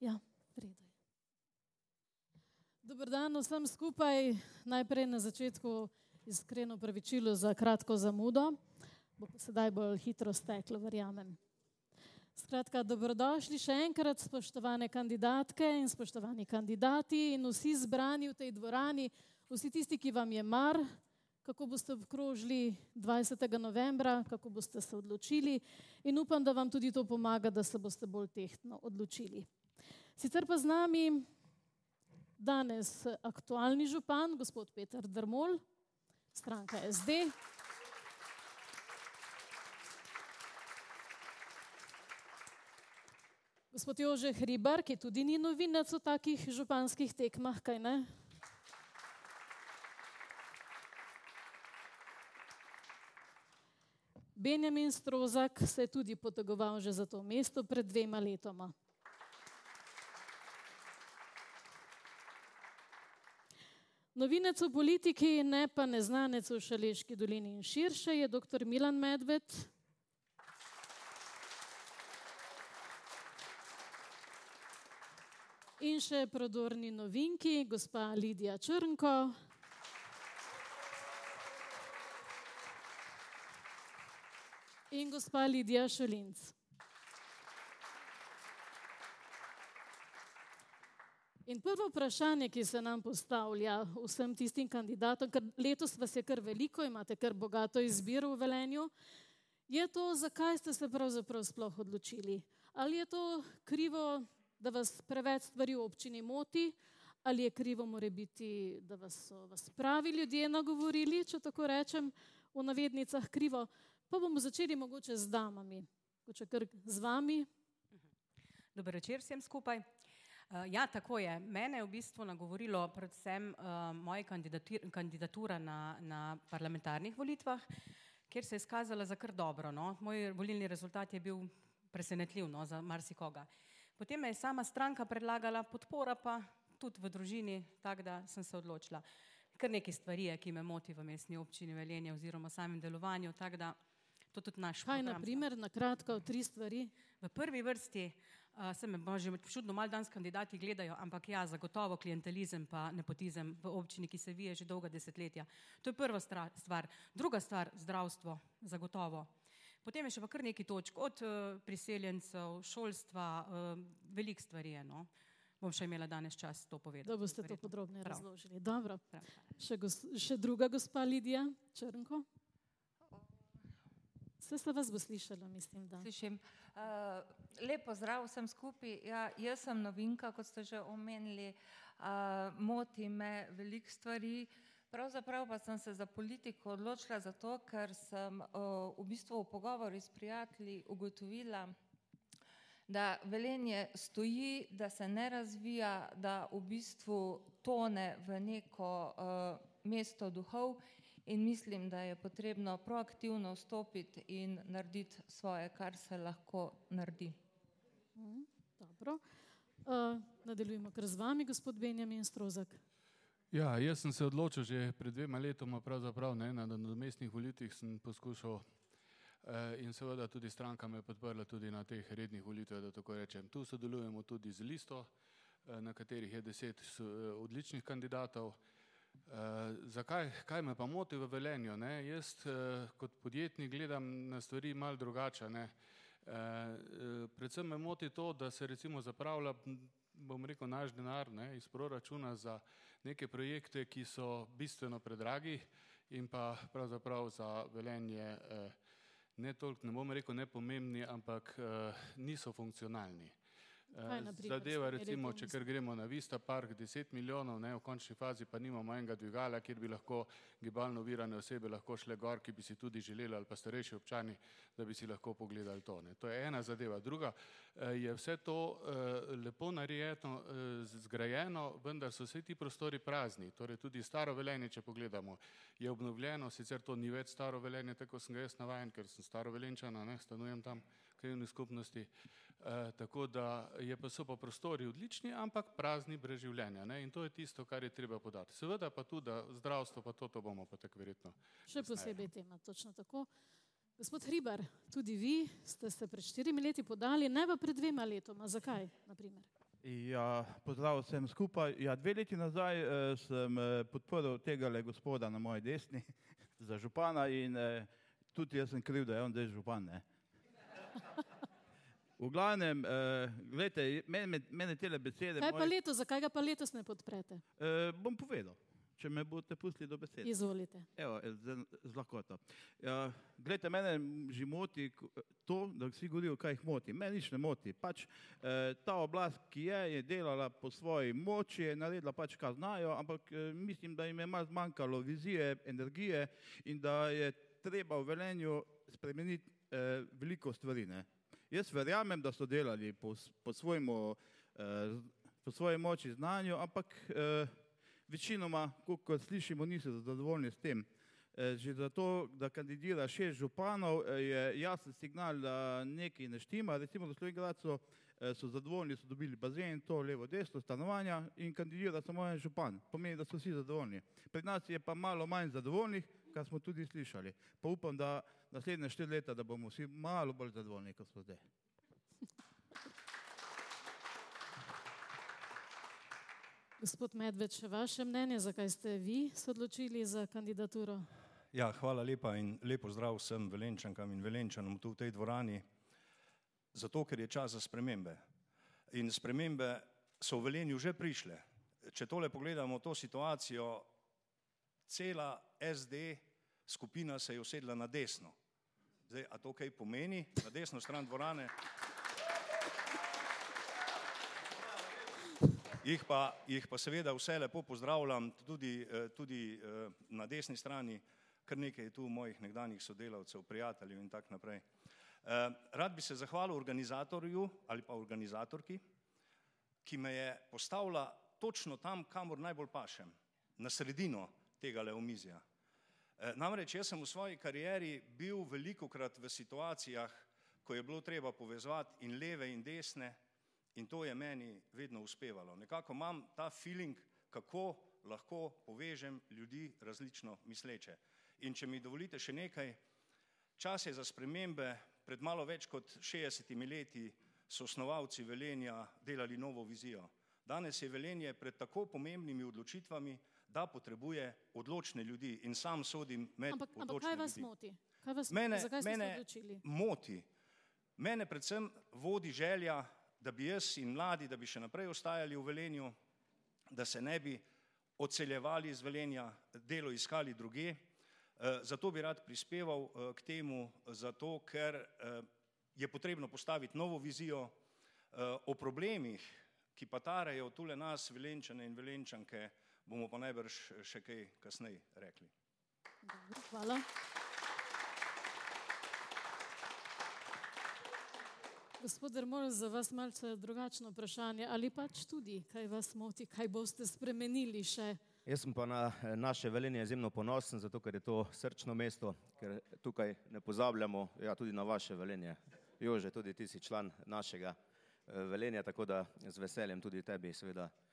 Ja, redo je. Dober dan vsem skupaj. Najprej na začetku iskreno pravičilo za kratko zamudo, bo sedaj bolj hitro steklo, verjamem. Skratka, dobrodošli še enkrat, spoštovane kandidatke in spoštovani kandidati in vsi zbrani v tej dvorani, vsi tisti, ki vam je mar, kako boste obkrožili 20. novembra, kako boste se odločili in upam, da vam tudi to pomaga, da se boste bolj tehtno odločili. Sicer pa z nami danes aktualni župan, gospod Peter Dermol, stranka SD. Gospod Jože Hribar, ki tudi ni novinec v takih županskih tekmah, kaj ne? Benjamin Strozak se je tudi potegoval že za to mesto pred dvema letoma. Novinec v politiki, ne pa neznanec v Šaleški dolini in širše, je doktor Milan Medved. In še prodorni novinki, gospa Lidija Črnko. In gospa Lidija Šelinc. In prvo vprašanje, ki se nam postavlja vsem tistim kandidatom, ker letos vas je kar veliko, imate kar bogato izbiro v Velenju, je to, zakaj ste se pravzaprav sploh odločili. Ali je to krivo, da vas preveč stvari v občini moti, ali je krivo morebiti, da vas so vas pravi ljudje nagovorili, če tako rečem, v navednicah krivo. Pa bomo začeli mogoče z damami, mogoče kar z vami. Dober večer vsem skupaj. Ja, tako je. Mene je v bistvu nagovorilo predvsem moja kandidatura na na parlamentarnih volitvah, kjer se je izkazala za kar dobro, no. Moj volilni rezultat je bil presenetljiv, no, za marsikoga. Potem me je sama stranka predlagala, podpora pa tudi v družini, tako da sem se odločila. Kar nekaj stvari je, ki me moti v Mestni občini Velenje oziroma samem delovanju, tako da to tudi naš. Kaj na primer, na kratko, tri stvari? V prvi vrsti saj me že čudno malo danes kandidati gledajo, ampak ja, zagotovo klientelizem pa nepotizem v občini, ki se vije že dolga desetletja. To je prva stvar. Druga stvar, zdravstvo, zagotovo. Potem je še pa kar nekaj točk, od priseljencev, šolstva, veliko stvari je, no. Bom še imela danes čas to povedati. Da boste to podrobneje razložili, dobro. Še še druga gospa Lidija Črnko. Saj se vas bo slišalo, mislim, da. Slišim. Lep pozdrav vsem skupaj. Ja, jaz sem novinka, kot ste že omenili. Moti me veliko stvari. Pravzaprav pa sem se za politiko odločila zato, ker sem v bistvu v pogovoru s prijatelji ugotovila, da Velenje stoji, da se ne razvija, da v bistvu tone v neko mesto duhov, in mislim, da je potrebno proaktivno vstopiti in narediti svoje, kar se lahko naredi. Dobro. Nadaljujemo kar z vami, gospod Benjamin Strozak. Ja, jaz sem se odločil že pred dvema letoma pravzaprav, ne, na nadomestnih volitvah sem poskušal in seveda tudi stranka me je podprla tudi na teh rednih volitvah, da tako rečem. Tu sodelujemo tudi z listo, na katerih je deset odličnih kandidatov. Zakaj, kaj me pa moti v Velenju, ne. Jaz kot podjetnik gledam na stvari malo drugače, ne. Predvsem me moti to, da se recimo zapravlja, bom rekel, naš denar, ne, iz proračuna za neke projekte, ki so bistveno predragi in pa pravzaprav za Velenje ne toliko, ne bom rekel nepomembni, ampak niso funkcionalni. Zadeva recimo, če kar gremo na Vista park, deset milijonov, ne, v končni fazi pa nimamo enega dvigala, kjer bi lahko gibalno ovirane osebe lahko šle gor, ki bi si tudi želele, ali pa starejši občani, da bi si lahko pogledali to, ne. To je ena zadeva. Druga je vse to lepo narejeno, zgrajeno, vendar so vsi ti prostori prazni. Torej tudi staro Velenje, če pogledamo, je obnovljeno, sicer to ni več staro Velenje, tako sem ga jaz navajen, ker sem stari Velenjčan, a ne, stanujem tam krajevni skupnosti. Tako da je pa, so pa prostori odlični, ampak prazni brez življenja, ne, in to je tisto, kar je treba poudariti. Seveda pa tudi, da zdravstvo pa to, to bomo pa tako verjetno. Še posebej tema, točno tako. Gospod Hribar, tudi vi ste se pred štirimi leti podali, ne pa pred dvema letoma, zakaj na primer? Ja, pozdrav vsem skupaj. Ja, dve leti nazaj eh, sem eh, podprl tega le gospoda na moji desni za župana in eh, tudi jaz sem kriv, da je on zdaj župan. Ne? V glavnem, eh, gledajte, mene, mene tele besede. Kaj pa letos, zakaj ga pa letos ne podprete? Eh, bom povedal, če me boste pustili do besede. Izvolite. Evo, z, z lahkoto. Ja, gledajte, mene že moti to, da vsi govorijo, kaj jih moti. Mene nič ne moti. Pač, eh, ta oblast, ki je, je delala po svoji moči, je naredila pač, kar znajo, ampak eh, mislim, da jim je malo zmanjkalo vizije, energije in da je treba v velenju spremeniti eh, veliko stvari. Ne. Jaz verjamem, da so delali po, po, svojmu, eh, po svoji moči znanju, ampak eh, večinoma, kot slišimo, niso zadovoljni s tem. Eh, Že zato, da kandidira šest županov, eh, je jasen signal, da nekaj ne štima. Recimo v Slovenki so zadovoljni, so dobili bazen, to levo, desno, stanovanja in kandidira samo en župan. Pomeni, da so vsi zadovoljni. Pri nas je pa malo manj zadovoljnih, kar smo tudi slišali. Pa upam, da naslednje štiri leta, da bomo vsi malo bolj zadovoljni, kot smo zdaj. Gospod Medveč, vaše mnenje, zakaj ste vi se odločili za kandidaturo? Ja, hvala lepa in lepo zdrav vsem velenčankam in velenčanom tu v tej dvorani. Zato, ker je čas za spremembe. In spremembe so v Velenju že prišle. Če tole pogledamo to situacijo, cela SD skupina se je usedla na desno. Zdaj, a to kaj pomeni? Na desno stran dvorane. Jih pa, jih pa seveda vse lepo pozdravljam, tudi, eh, tudi eh, na desni strani, kar nekaj je tu mojih nekdanjih sodelavcev, prijateljev in tako naprej. Eh, Rad bi se zahvalil organizatorju ali pa organizatorki, ki me je postavila točno tam, kamor najbolj pašem, na sredino tega le omizja. Eh, Namreč jaz sem v svoji karieri bil veliko krat v situacijah, ko je bilo treba povezovati in leve in desne, in to je meni vedno uspevalo. Nekako imam ta feeling, kako lahko povežem ljudi različno misleče. In če mi dovolite še nekaj, čas je za spremembe. Pred malo več kot 60 leti so osnovalci Velenja delali novo vizijo. Danes je Velenje pred tako pomembnimi odločitvami, da potrebuje odločne ljudi in sam sodim med Ampak, ampak odločne kaj vas ljudi. moti? Kaj vas Mene? Zakaj ste se mene odločili? moti. Mene predvsem vodi želja, da bi jaz in mladi, da bi še naprej ostajali v Velenju, da se ne bi odseljevali iz Velenja, delo iskali druge. Eh, Zato bi rad prispeval eh, k temu, zato ker eh, je potrebno postaviti novo vizijo o problemih, ki pa tarejo tule nas, velenčane in velenčanke, bomo pa najbrž še kaj kasneje rekli. Dobro, hvala. Gospod Dermol, za vas malce drugačno vprašanje. Ali pač tudi, kaj vas moti, kaj boste spremenili še? Jaz sem pa na eh, naše velenje izjemno ponosen, zato ker je to srčno mesto, ker tukaj ne pozabljamo, ja, tudi na vaše velenje. Jože, tudi ti si član našega eh, velenja, tako da z veseljem tudi tebi seveda eh,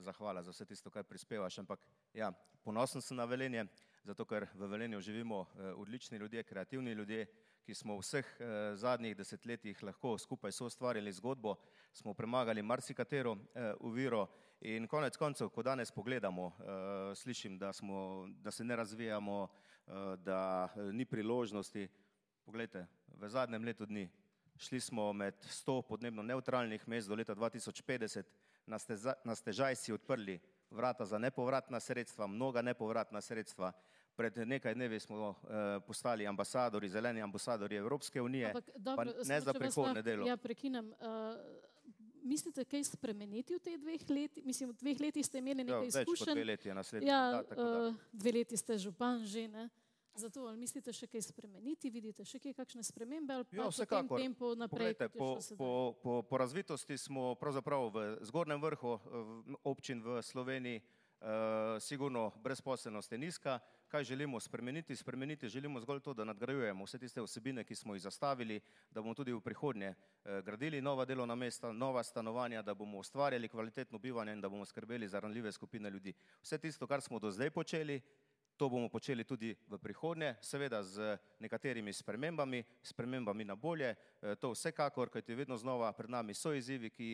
zahvala za vse tisto, kar prispevaš. Ampak ja, ponosen sem na velenje, zato ker v velenju živimo eh, odlični ljudje, kreativni ljudje, ki smo v vseh eh, zadnjih desetletjih lahko skupaj soustvarjali zgodbo, smo premagali marsikatero eh, uviro in konec koncev, ko danes pogledamo, eh, slišim, da, smo, da se ne razvijamo, eh, da eh, ni priložnosti. Poglejte, v zadnjem letu dni šli smo med 100 podnebno neutralnih mest do leta 2050, na, steza, na stežaj si odprli vrata za nepovratna sredstva, mnoga nepovratna sredstva. Pred nekaj dnevi smo eh, postali ambasadori, zeleni ambasadori Evropske unije, Ampak, pa dobro, ne za prihodne delo. Ja, prekinem. Uh, mislite, kaj spremeniti v teh dveh letih? Mislim, v dveh letih ste imeli Ja, nekaj več kot dve izkušenj. leti je naslednji Ja, tako da. uh, dve leti ste župan že, ne? Zato ali mislite še kaj spremeniti, vidite še kaj kakšne spremembe ali Ja, pa tem vsekakor. tempu naprej, Poglejte, po, po, po, po razvitosti smo pravzaprav v zgornjem vrhu eh, občin v Sloveniji, uh, sigurno brezposelnost je nizka. Kaj želimo spremeniti? Spremeniti želimo zgolj to, da nadgrajujemo vse tiste vsebine, ki smo jih zastavili, da bomo tudi v prihodnje eh, gradili nova delovna mesta, nova stanovanja, da bomo ustvarjali kvalitetno bivanje in da bomo skrbeli za ranljive skupine ljudi. Vse tisto, kar smo do zdaj počeli, To bomo počeli tudi v prihodnje, seveda z nekaterimi spremembami, spremembami na bolje. To vsekakor, kajti vedno znova pred nami so izzivi, ki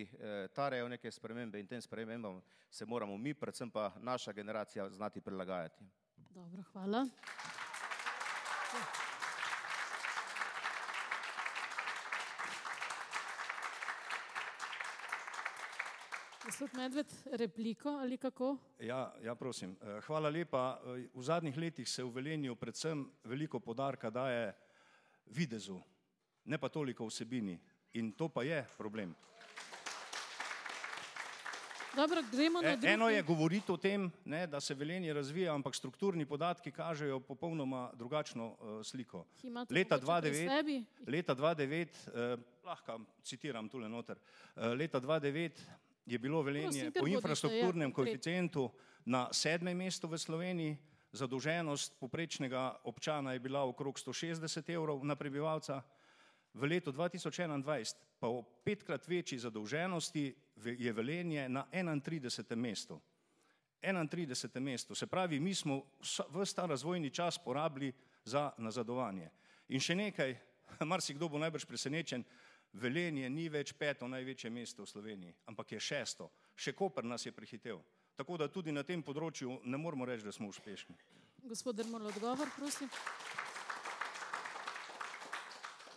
tarejo neke spremembe in tem spremembam se moramo mi, predvsem pa naša generacija, znati prilagajati. Dobro, hvala. Gospod Medved, repliko ali kako? Ja, ja, prosim. Hvala lepa. V zadnjih letih se v Velenju predvsem veliko poudarka daje videzu, ne pa toliko vsebini. In to pa je problem. Dobro, gremo na drugi. Eno je govoriti o tem, ne, da se Velenje razvija, ampak strukturni podatki kažejo popolnoma drugačno uh, sliko. Leta mogoče pri 2009, sebi? leta 2009 uh, lahko citiram tule noter, uh, leta 2009 je bilo Velenje po infrastrukturnem koeficientu na sedmem mestu v Sloveniji, zadolženost poprečnega občana je bila okrog 160 evrov na prebivalca, v letu 2021 pa o petkrat večji zadolženosti je Velenje na 31. mestu. 31. mestu. Se pravi, mi smo vse ta razvojni čas porabili za nazadovanje. In še nekaj, marsikdo bo najbrž presenečen, Velenje ni več peto največje mesto v Sloveniji, ampak je šesto. Še Koper nas je prehitev. Tako da tudi na tem področju ne moremo reči, da smo uspešni. Gospod Dermol, odgovor, prosim.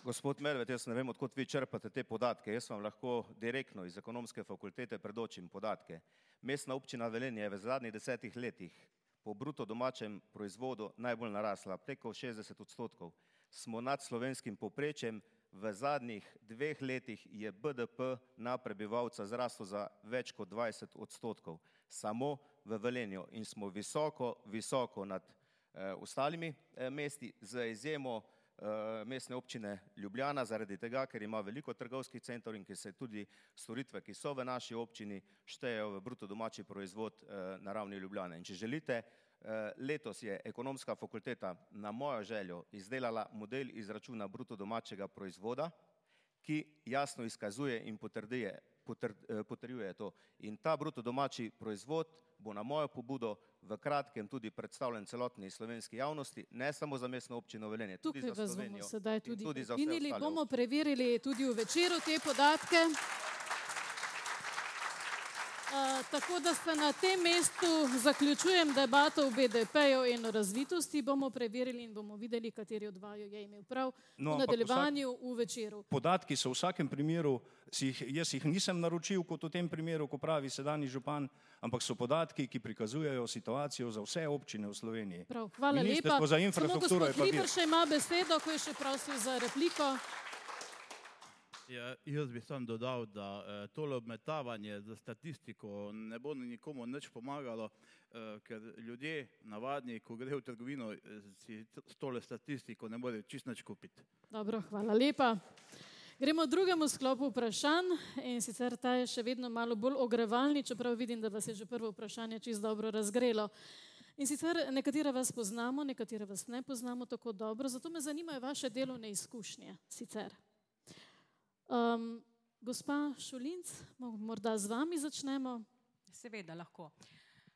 Gospod Medved, jaz ne vem, odkot vi črpate te podatke. Jaz vam lahko direktno iz ekonomske fakultete predočim podatke. Mestna občina Velenje je v zadnjih desetih letih po bruto domačem proizvodu najbolj narasla, preko 60 odstotkov. Smo nad slovenskim poprečjem, v zadnjih dveh letih je BDP na prebivalca zrasel za več kot 20 odstotkov, samo v Velenju. In smo visoko, visoko nad eh, ostalimi eh, mesti, z izjemo eh, mestne občine Ljubljana, zaradi tega, ker ima veliko trgovskih centrov in ker se tudi storitve, ki so v naši občini, štejejo v bruto domači proizvod eh, na ravni Ljubljane. In če želite, letos je ekonomska fakulteta na mojo željo izdelala model izračuna bruto domačega proizvoda, ki jasno izkazuje in potrduje, potrd, eh, potrjuje to. In ta bruto domači proizvod bo na mojo pobudo v kratkem tudi predstavljen celotni slovenski javnosti, ne samo za mestno občino Velenje, tudi Tukaj za vas bomo Slovenijo. sedaj tudi, tudi ostale Bomo preverili tudi v večeru te podatke. Tako da se na tem mestu zaključujem debato o BDP-ju in o razvitosti. Bomo preverili in bomo videli, kateri od vaju je imel prav No, v nadaljevanju v večeru. Podatki so v vsakem primeru, si jih, jaz jih nisem naročil kot v tem primeru, ko pravi sedajni župan, ampak so podatki, ki prikazujejo situacijo za vse občine v Sloveniji. Prav, hvala lepa. Ministrstvo za infrastrukturo Samo gospod. Hriber še ima besedo, ko je še prosil za repliko. Ja, jaz bi sam dodal, da eh, tole obmetavanje za statistiko ne bo nikomu nič pomagalo, eh, ker ljudje navadni, ko grejo v trgovino, eh, si s tole statistiko ne morejo čist nič kupiti. Dobro, hvala lepa. Gremo v drugemu sklopu vprašanj in sicer ta je še vedno malo bolj ogrevalni, čeprav vidim, da vas je že prvo vprašanje čisto dobro razgrelo. In sicer nekatera vas poznamo, nekatera vas ne poznamo tako dobro, zato me zanimajo vaše delovne izkušnje. Sicer. Um, gospa Šulinc, mo- morda z vami začnemo. Seveda lahko.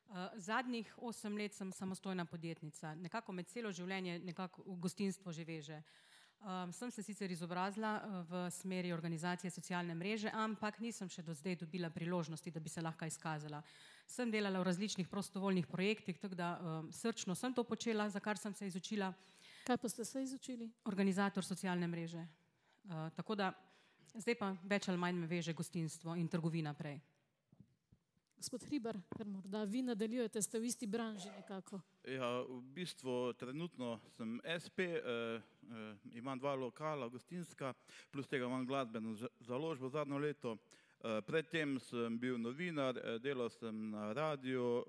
Uh, Zadnjih osem let sem samostojna podjetnica, nekako med celo življenje nekako v gostinstvo že veže. Um, sem se sicer izobrazila uh, v smeri organizacije socialne mreže, ampak nisem še do zdaj dobila priložnosti, da bi se lahko izkazala. Sem delala v različnih prostovoljnih projektih, tako da um, srčno sem to počela, za kar sem se izučila, Kaj pa ste se izučili? organizator socialne mreže. Uh, tako da zdaj pa več ali manj me veže gostinstvo in trgovina prej. Gospod Hriber, ker morda vi nadaljujete, ste v isti branži nekako. Ja, v bistvu trenutno sem SP, eh, eh, imam dva lokala, gostinska, plus tega imam glasbeno za- založbo zadnjo leto. Eh, predtem sem bil novinar, eh, delal sem na radiju,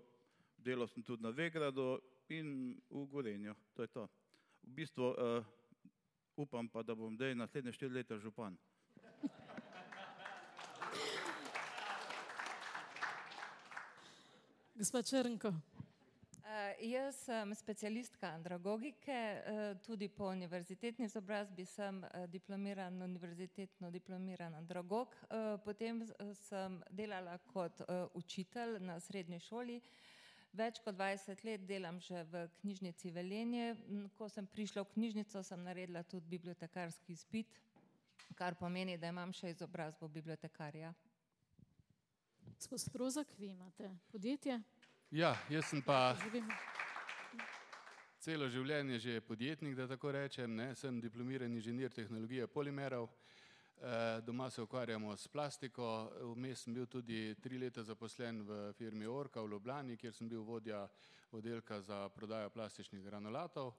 delal sem tudi na Vegradu in v Gorenju. To je to. V bistvu eh, upam pa, da bom zdaj naslednje štiri leta župan. Gospa Črnko. Uh, jaz sem specialistka andragogike, uh, tudi po univerzitetni izobrazbi sem uh, diplomiran, univerzitetno diplomiran andragog. Potem sem delala kot učitelj na srednji šoli. Več kot 20 let delam že v knjižnici Velenje. Ko sem prišla v knjižnico, sem naredila tudi bibliotekarski izpit, kar pomeni, da imam še izobrazbo bibliotekarja. Gospod Strozak, vi imate podjetje? Ja, jaz sem pa celo življenje že podjetnik, da tako rečem, ne, sem diplomiran inženir tehnologije polimerov. Eh, Doma se ukvarjamo s plastiko, vmes sem bil tudi tri leta zaposlen v firmi Orka v Ljubljani, kjer sem bil vodja oddelka za prodajo plastičnih granulatov.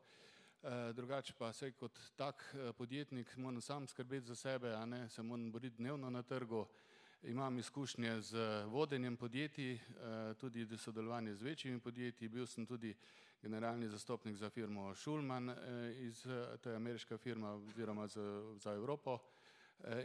Eh, Drugače pa sej kot tak eh, podjetnik moram sam skrbeti za sebe, a ne, se moram boriti dnevno na trgu. Imam izkušnje z vodenjem podjetij, eh, tudi sodelovanje z večjimi podjetji, bil sem tudi generalni zastopnik za firmo Schulman, eh, iz, eh, to je ameriška firma oziroma z, za Evropo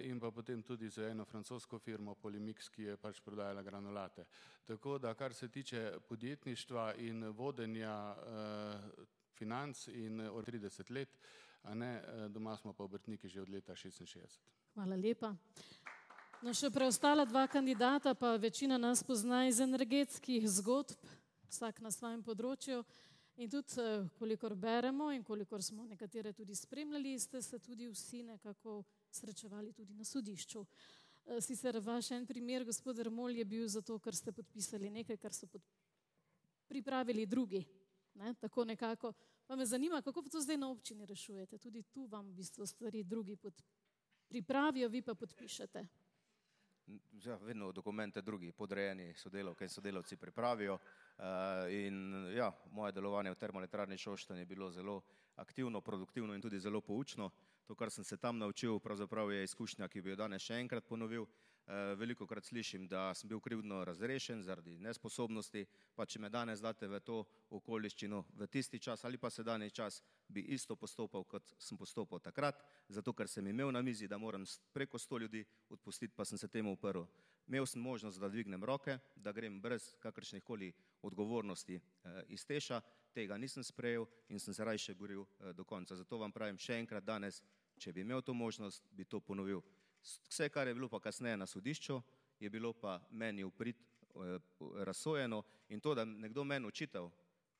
in pa potem tudi za eno francosko firmo Polimix, ki je pač prodajala granulate. Tako da kar se tiče podjetništva in vodenja eh, financ in od 30 let, a ne, doma smo pa obrtniki že od leta 66. Hvala lepa. No, še preostala dva kandidata, pa večina nas pozna iz energetskih zgodb, vsak na svojem področju. In tudi, eh, kolikor beremo in kolikor smo nekatere tudi spremljali, ste se tudi vsi nekako srečevali tudi na sodišču. Eh, Sicer vaš en primer, gospod Remol, je bil zato, ker ste podpisali nekaj, kar so pod... pripravili drugi. Ne? Tako nekako. Pa me zanima, kako to zdaj na občini rešujete. Tudi tu vam v bistvu stvari drugi pod... pripravijo, vi pa podpišete. Ja, vedno dokumente drugi podrejeni sodelavke in sodelavci pripravijo. eh, In ja, moje delovanje v termoelektrarni Šoštanj je bilo zelo aktivno, produktivno in tudi zelo poučno. To, kar sem se tam naučil, pravzaprav je izkušnja, ki bi jo danes še enkrat ponovil. Veliko krat slišim, da sem bil krivdno razrešen zaradi nesposobnosti, pa če me danes date v to okoliščino, v tisti čas ali pa sedajni čas, bi isto postopal, kot sem postopal takrat, zato ker sem imel na mizi, da moram preko sto ljudi odpustiti, pa sem se temu uprl. Imel sem možnost, da dvignem roke, da grem brez kakršnih koli odgovornosti eh, iz teša, tega nisem sprejel in sem se rajše boril eh, do konca. Zato vam pravim še enkrat danes, če bi imel to možnost, bi to ponovil. Vse, kar je bilo pa kasneje na sodišču, je bilo pa meni uprit eh, razsojeno in to, da nekdo meni očital,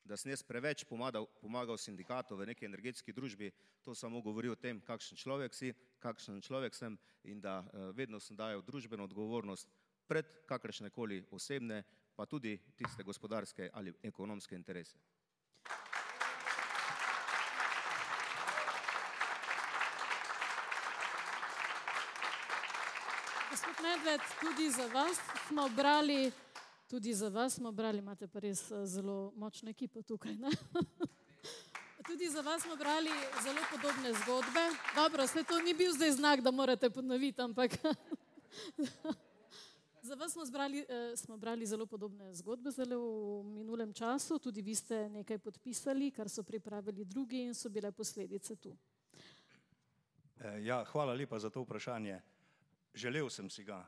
da sem jaz preveč pomagal, pomagal sindikatu v neki energetski družbi, to samo govori o tem, kakšen človek si, kakšen človek sem in da eh, vedno sem dajal družbeno odgovornost pred kakršne koli osebne, pa tudi tiste gospodarske ali ekonomske interese. Gospod Medved, tudi za vas smo brali, tudi za vas smo brali, imate pa res eh, zelo močno ekipo tukaj. Ne? Tudi za vas smo brali zelo podobne zgodbe. Dobro, vse to ni bil zdaj znak, da morate ponoviti, ampak za vas smo, zbrali, eh, smo brali zelo podobne zgodbe zelo v minulem času. Tudi vi ste nekaj podpisali, kar so pripravili drugi in so bile posledice tu. Eh, Ja, hvala lepa za to vprašanje. Želel sem si ga,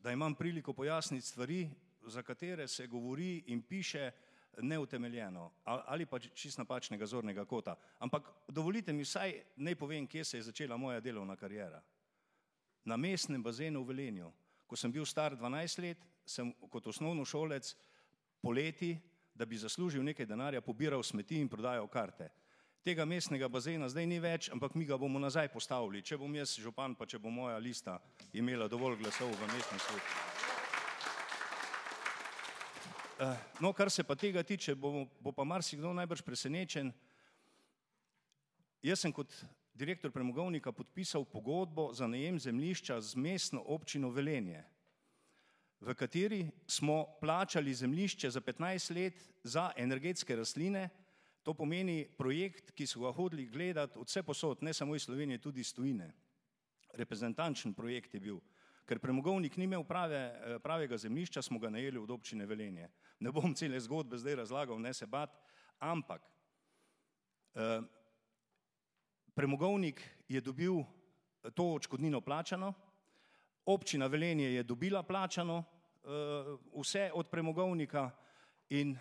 da imam priliko pojasniti stvari, za katere se govori in piše neutemeljeno ali pa čist napačnega zornega kota. Ampak dovolite mi vsaj naj povem, kje se je začela moja delovna karijera. Na mestnem bazenu v Velenju. Ko sem bil star 12 let, sem kot osnovnošolec poleti, da bi zaslužil nekaj denarja, pobiral smeti in prodajal karte. Tega mestnega bazena zdaj ni več, ampak mi ga bomo nazaj postavili, če bom jaz župan, pa če bo moja lista imela dovolj glasov v mestnem svetu. Eh, No, kar se pa tega tiče, bo, bo pa marsikdo najbrž presenečen. Jaz sem kot direktor premogovnika podpisal pogodbo za najem zemljišča z mestno občino Velenje, v kateri smo plačali zemljišče za 15 let za energetske rastline. To pomeni projekt, ki so ga hodili gledati od vse posod, ne samo iz Slovenije, tudi iz tujine. Reprezentančen projekt je bil. Ker premogovnik ni imel prave, eh, pravega zemljišča, smo ga najeli od občine Velenje. Ne bom cele zgodbe zdaj razlagal, ne se bat, ampak eh, premogovnik je dobil eh, to odškodnino plačano, občina Velenje je dobila plačano eh, vse od premogovnika in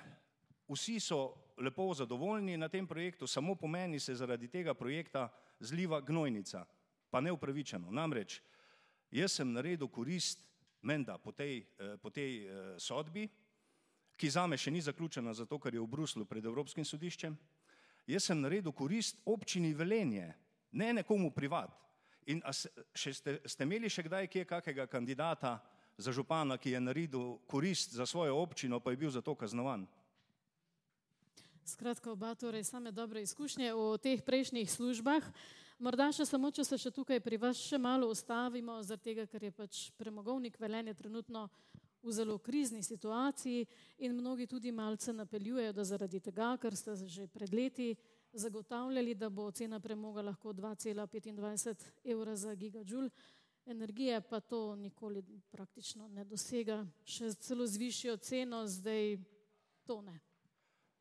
vsi so lepo zadovoljni na tem projektu, samo po meni se zaradi tega projekta zliva gnojnica, pa neupravičeno. Namreč jaz sem naredil korist, menda po tej, eh, po tej eh, sodbi, ki zame še ni zaključena, zato ker je v Bruslu pred Evropskim sodiščem. Jaz sem naredil korist občini Velenje, ne nekomu privat. In še ste, ste imeli še kdaj kje kakega kandidata za župana, ki je naredil korist za svojo občino, pa je bil za to kaznovan? Skratka, oba torej same dobre izkušnje v teh prejšnjih službah. Morda še samo, če se še tukaj pri vas še malo ustavimo, zaradi tega, ker je pač premogovnik Velenje trenutno v zelo krizni situaciji in mnogi tudi malce napeljujejo, da zaradi tega, ker ste že pred leti zagotavljali, da bo cena premoga lahko 2,25 evra za gigajoule energije, pa to nikoli praktično ne dosega, še celo z višjo ceno, zdaj to ne.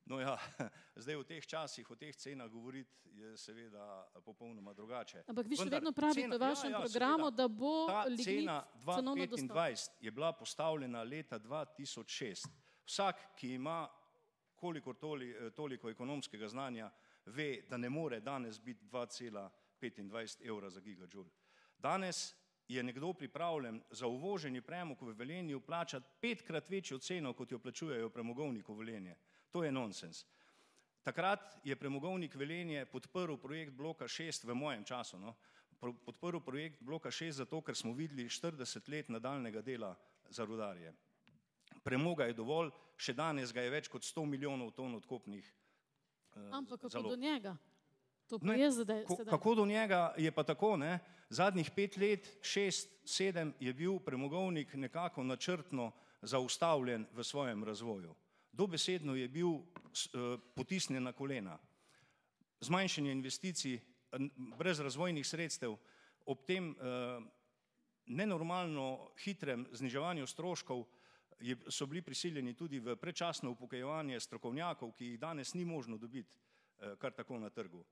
No ja, zdaj v teh časih, o teh cenah govoriti je seveda popolnoma drugače. Ampak vi še Vendar vedno pravite cena- v vašem ja, ja, programu, seveda. da bo cena cenovno dostopen. 2,25 je bila postavljena leta 2006. Vsak, ki ima kolikor toli, eh, toliko ekonomskega znanja, ve, da ne more danes biti 2,25 evra za gigajoule. Danes je nekdo pripravljen za uvoženi premog v Velenju plačati petkrat večjo ceno, kot jo plačujejo premogovnik v Velenje. To je nonsens. Takrat je premogovnik Velenje podprl projekt bloka 6 v mojem času. No? Podprl projekt bloka 6 zato, ker smo videli 40 let nadaljnega dela za rudarje. Premoga je dovolj, še danes ga je več kot 100 milijonov ton odkopnih eh, Ampak kako zalog. do njega? To pa Ne, je zdaj. Ko, sedaj. kako do njega je pa tako, ne? zadnjih pet let, šest, sedem je bil premogovnik nekako načrtno zaustavljen v svojem razvoju. Dobesedno je bil eh, potisnjen na kolena. Zmanjšanje investicij, brez razvojnih sredstev, ob tem eh, nenormalno hitrem zniževanju stroškov je, so bili prisiljeni tudi v predčasno upokojevanje strokovnjakov, ki jih danes ni možno dobiti eh, kar tako na trgu.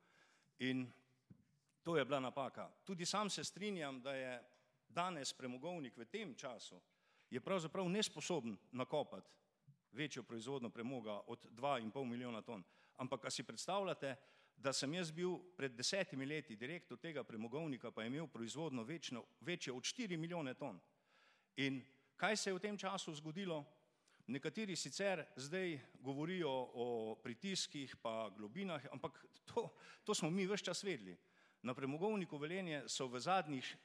In to je bila napaka. Tudi sam se strinjam, da je danes premogovnik v tem času je pravzaprav nesposoben nakopati večjo proizvodno premoga od 2,5 milijona ton. Ampak, a si predstavljate, da sem jaz bil pred desetimi leti direktor tega premogovnika, pa je imel proizvodno večno, večjo od 4 milijone ton. In kaj se je v tem času zgodilo? Nekateri sicer zdaj govorijo o pritiskih pa globinah, ampak to, to smo mi vse čas vedeli. Na premogovniku Velenje so v zadnjih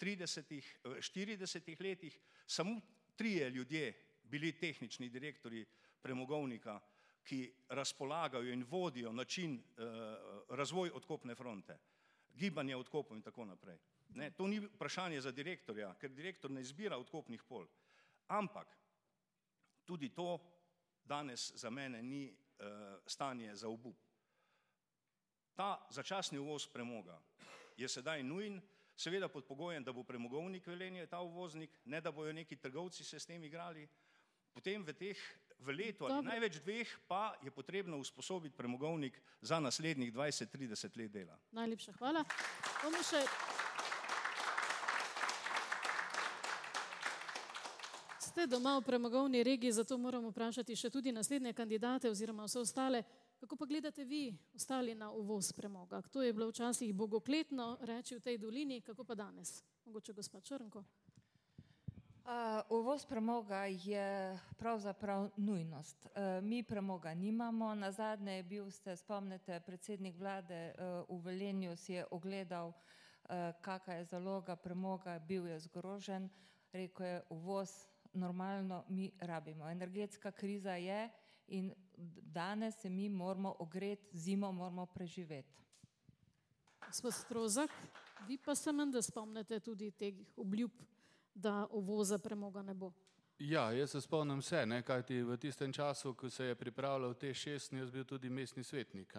30, 40 letih samo trije ljudje bili tehnični direktori premogovnika, ki razpolagajo in vodijo način eh, razvoj odkopne fronte, gibanje odkopov in tako naprej. Ne, to ni vprašanje za direktorja, ker direktor ne izbira odkopnih pol. Ampak tudi to danes za mene ni eh, stanje za obup. Ta začasni uvoz premoga je sedaj nujen, seveda pod pogojem, da bo premogovnik Velenje ta uvoznik, ne da bojo neki trgovci se s tem igrali. Potem v teh v letu ali Dobro. največ dveh pa je potrebno usposobiti premogovnik za naslednjih 20-30 let dela. Najlepša hvala. Bomo še Ste doma v premogovni regiji, zato moramo vprašati še tudi naslednje kandidate oziroma vse ostale. Kako pa gledate vi, ostali na uvoz premoga? To je bilo včasih bogokletno reči v tej dolini, kako pa danes? Mogoče gospod Črnko. Uvoz premoga je pravzaprav nujnost. Uh, mi premoga nimamo. Na zadnje je bil, ste spomnite, predsednik vlade uh, v Velenju si je ogledal, uh, kakšna je zaloga premoga, bil je zgrožen, rekel je, uvoz normalno mi rabimo. Energetska kriza je in danes se mi moramo ogreti, zimo moramo preživeti. Gospod Strozak, vi pa se menda spomnite tudi teh obljub, da uvoza premoga ne bo. Ja, jaz se spomnim vse, ne, kajti v tistem času, ko se je pripravljal te šest, sem jaz bil tudi mestni svetnik.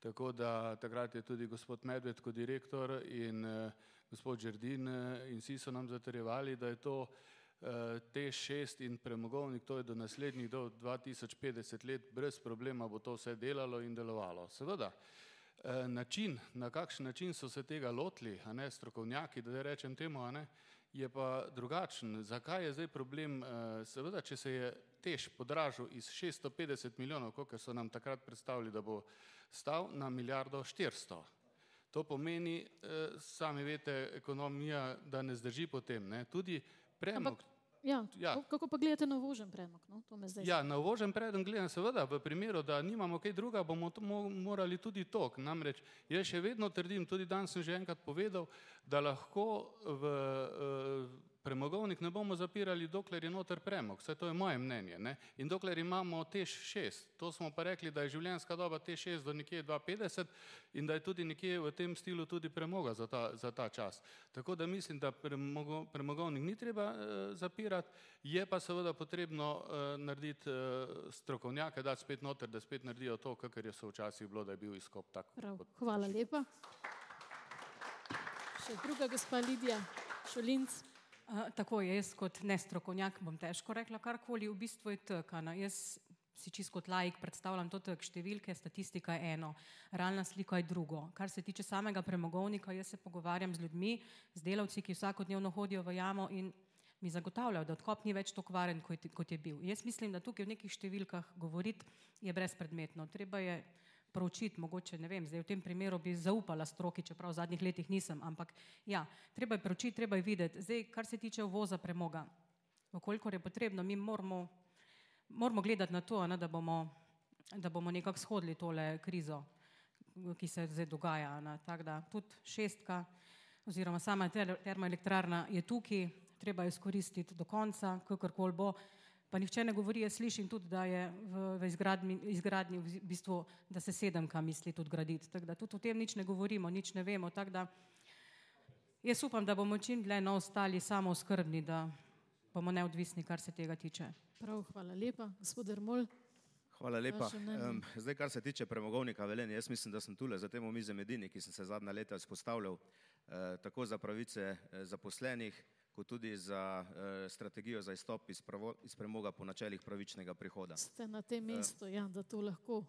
Tako da takrat je tudi gospod Medved kot direktor in eh, gospod Žerdin eh, in vsi so nam zatrjevali, da je to eh, te šest in premogovnik, to je do naslednjih do 2050 let, brez problema bo to vse delalo in delovalo. Seveda, eh, način, na kakšen način so se tega lotili, a ne strokovnjaki, da rečem temu, a ne, je pa drugačen. Zakaj je zdaj problem? eh, Seveda, če se je tež podražil iz 650 milijonov, koliko so nam takrat predstavili, da bo stal na milijardo 400. To pomeni, eh, sami veste, ekonomija, da ne zdrži potem. Ne? Tudi premog. Ja, Ja. kako- pa gledate na uvožen premog? No? Ja, na uvožen predem gledam, seveda, v primeru, da nimamo kaj druga, bomo to mo morali tudi to. Namreč jaz še vedno trdim, tudi danes sem že enkrat povedal, da lahko v uh, premogovnik ne bomo zapirali, dokler je noter premog. Vse to je moje mnenje. Ne? In dokler imamo TEŠ 6, to smo pa rekli, da je življenjska doba TEŠ 6 do nekje 250 in da je tudi nekje v tem stilu tudi premoga za ta, za ta čas. Tako da mislim, da premogo, premogovnik ni treba uh, zapirati, je pa seveda potrebno uh, narediti uh, strokovnjake, dati spet noter, da spet naredijo to, kar je so včasih bilo, da je bil izkop tak. Prav, hvala lepa. Še druga gospa Lidija Šolinc. Tako je, jaz kot nestrokovnjak bom težko rekla karkoli, v bistvu je tkana. Jaz si čisto kot laik predstavljam to tek številke, statistika je eno, realna slika je drugo. Kar se tiče samega premogovnika, jaz se pogovarjam z ljudmi, z delavci, ki vsakodnevno hodijo v jamo in mi zagotavljajo, da odkop ni več tako kvaren, kot, kot je bil. Jaz mislim, da tukaj v nekih številkah govoriti je brezpredmetno. Treba je proučiti, mogoče ne vem, zdaj v tem primeru bi zaupala stroki, čeprav v zadnjih letih nisem, ampak ja, treba je proučiti, treba je videti. Zdaj, kar se tiče uvoza premoga, okolikor je potrebno, mi moramo, moramo gledati na to, ne, da bomo, da bomo nekako shodili tole krizo, ki se zdaj dogaja. Ne, tako da tudi šestka oziroma sama ter, termoelektrarna je tukaj, treba jo izkoristiti do konca, kakorkoli bo. Pa nihče ne govori, jaz slišim tudi, da je v, v izgradnji, izgradnji v bistvu, da se sedemka misli tudi graditi. Tako da tudi o tem nič ne govorimo, nič ne vemo. Tako da jaz upam, da bomo čim dlje no ostali samo skrbni, da bomo neodvisni, kar se tega tiče. Prav, hvala lepa. Gospod Ermol, Hvala lepa. Um, zdaj, kar se tiče premogovnika Velenje, jaz mislim, da sem tule za tem omizem edini, ki sem se zadnja leta izpostavljal eh, tako za pravice eh, zaposlenih, kot tudi za eh, strategijo za izstop iz, pravo, iz premoga po načelih pravičnega prihoda. ste na tem mestu, ja, da to lahko.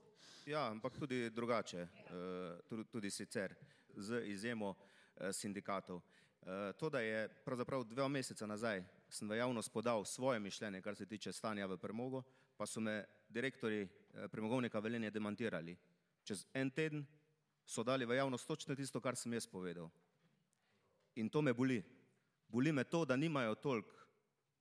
Ja, ampak tudi drugače, eh, tudi, tudi sicer, z izjemo eh, sindikatov. Eh, To, da je pravzaprav dva meseca nazaj sem v javnost podal svoje mišljenje, kar se tiče stanja v premogu, pa so me direktori eh, premogovnika Velenje demantirali. Čez en teden so dali v javnost točno tisto, kar sem jaz povedal. In to me boli. Boli me to, da nimajo toliko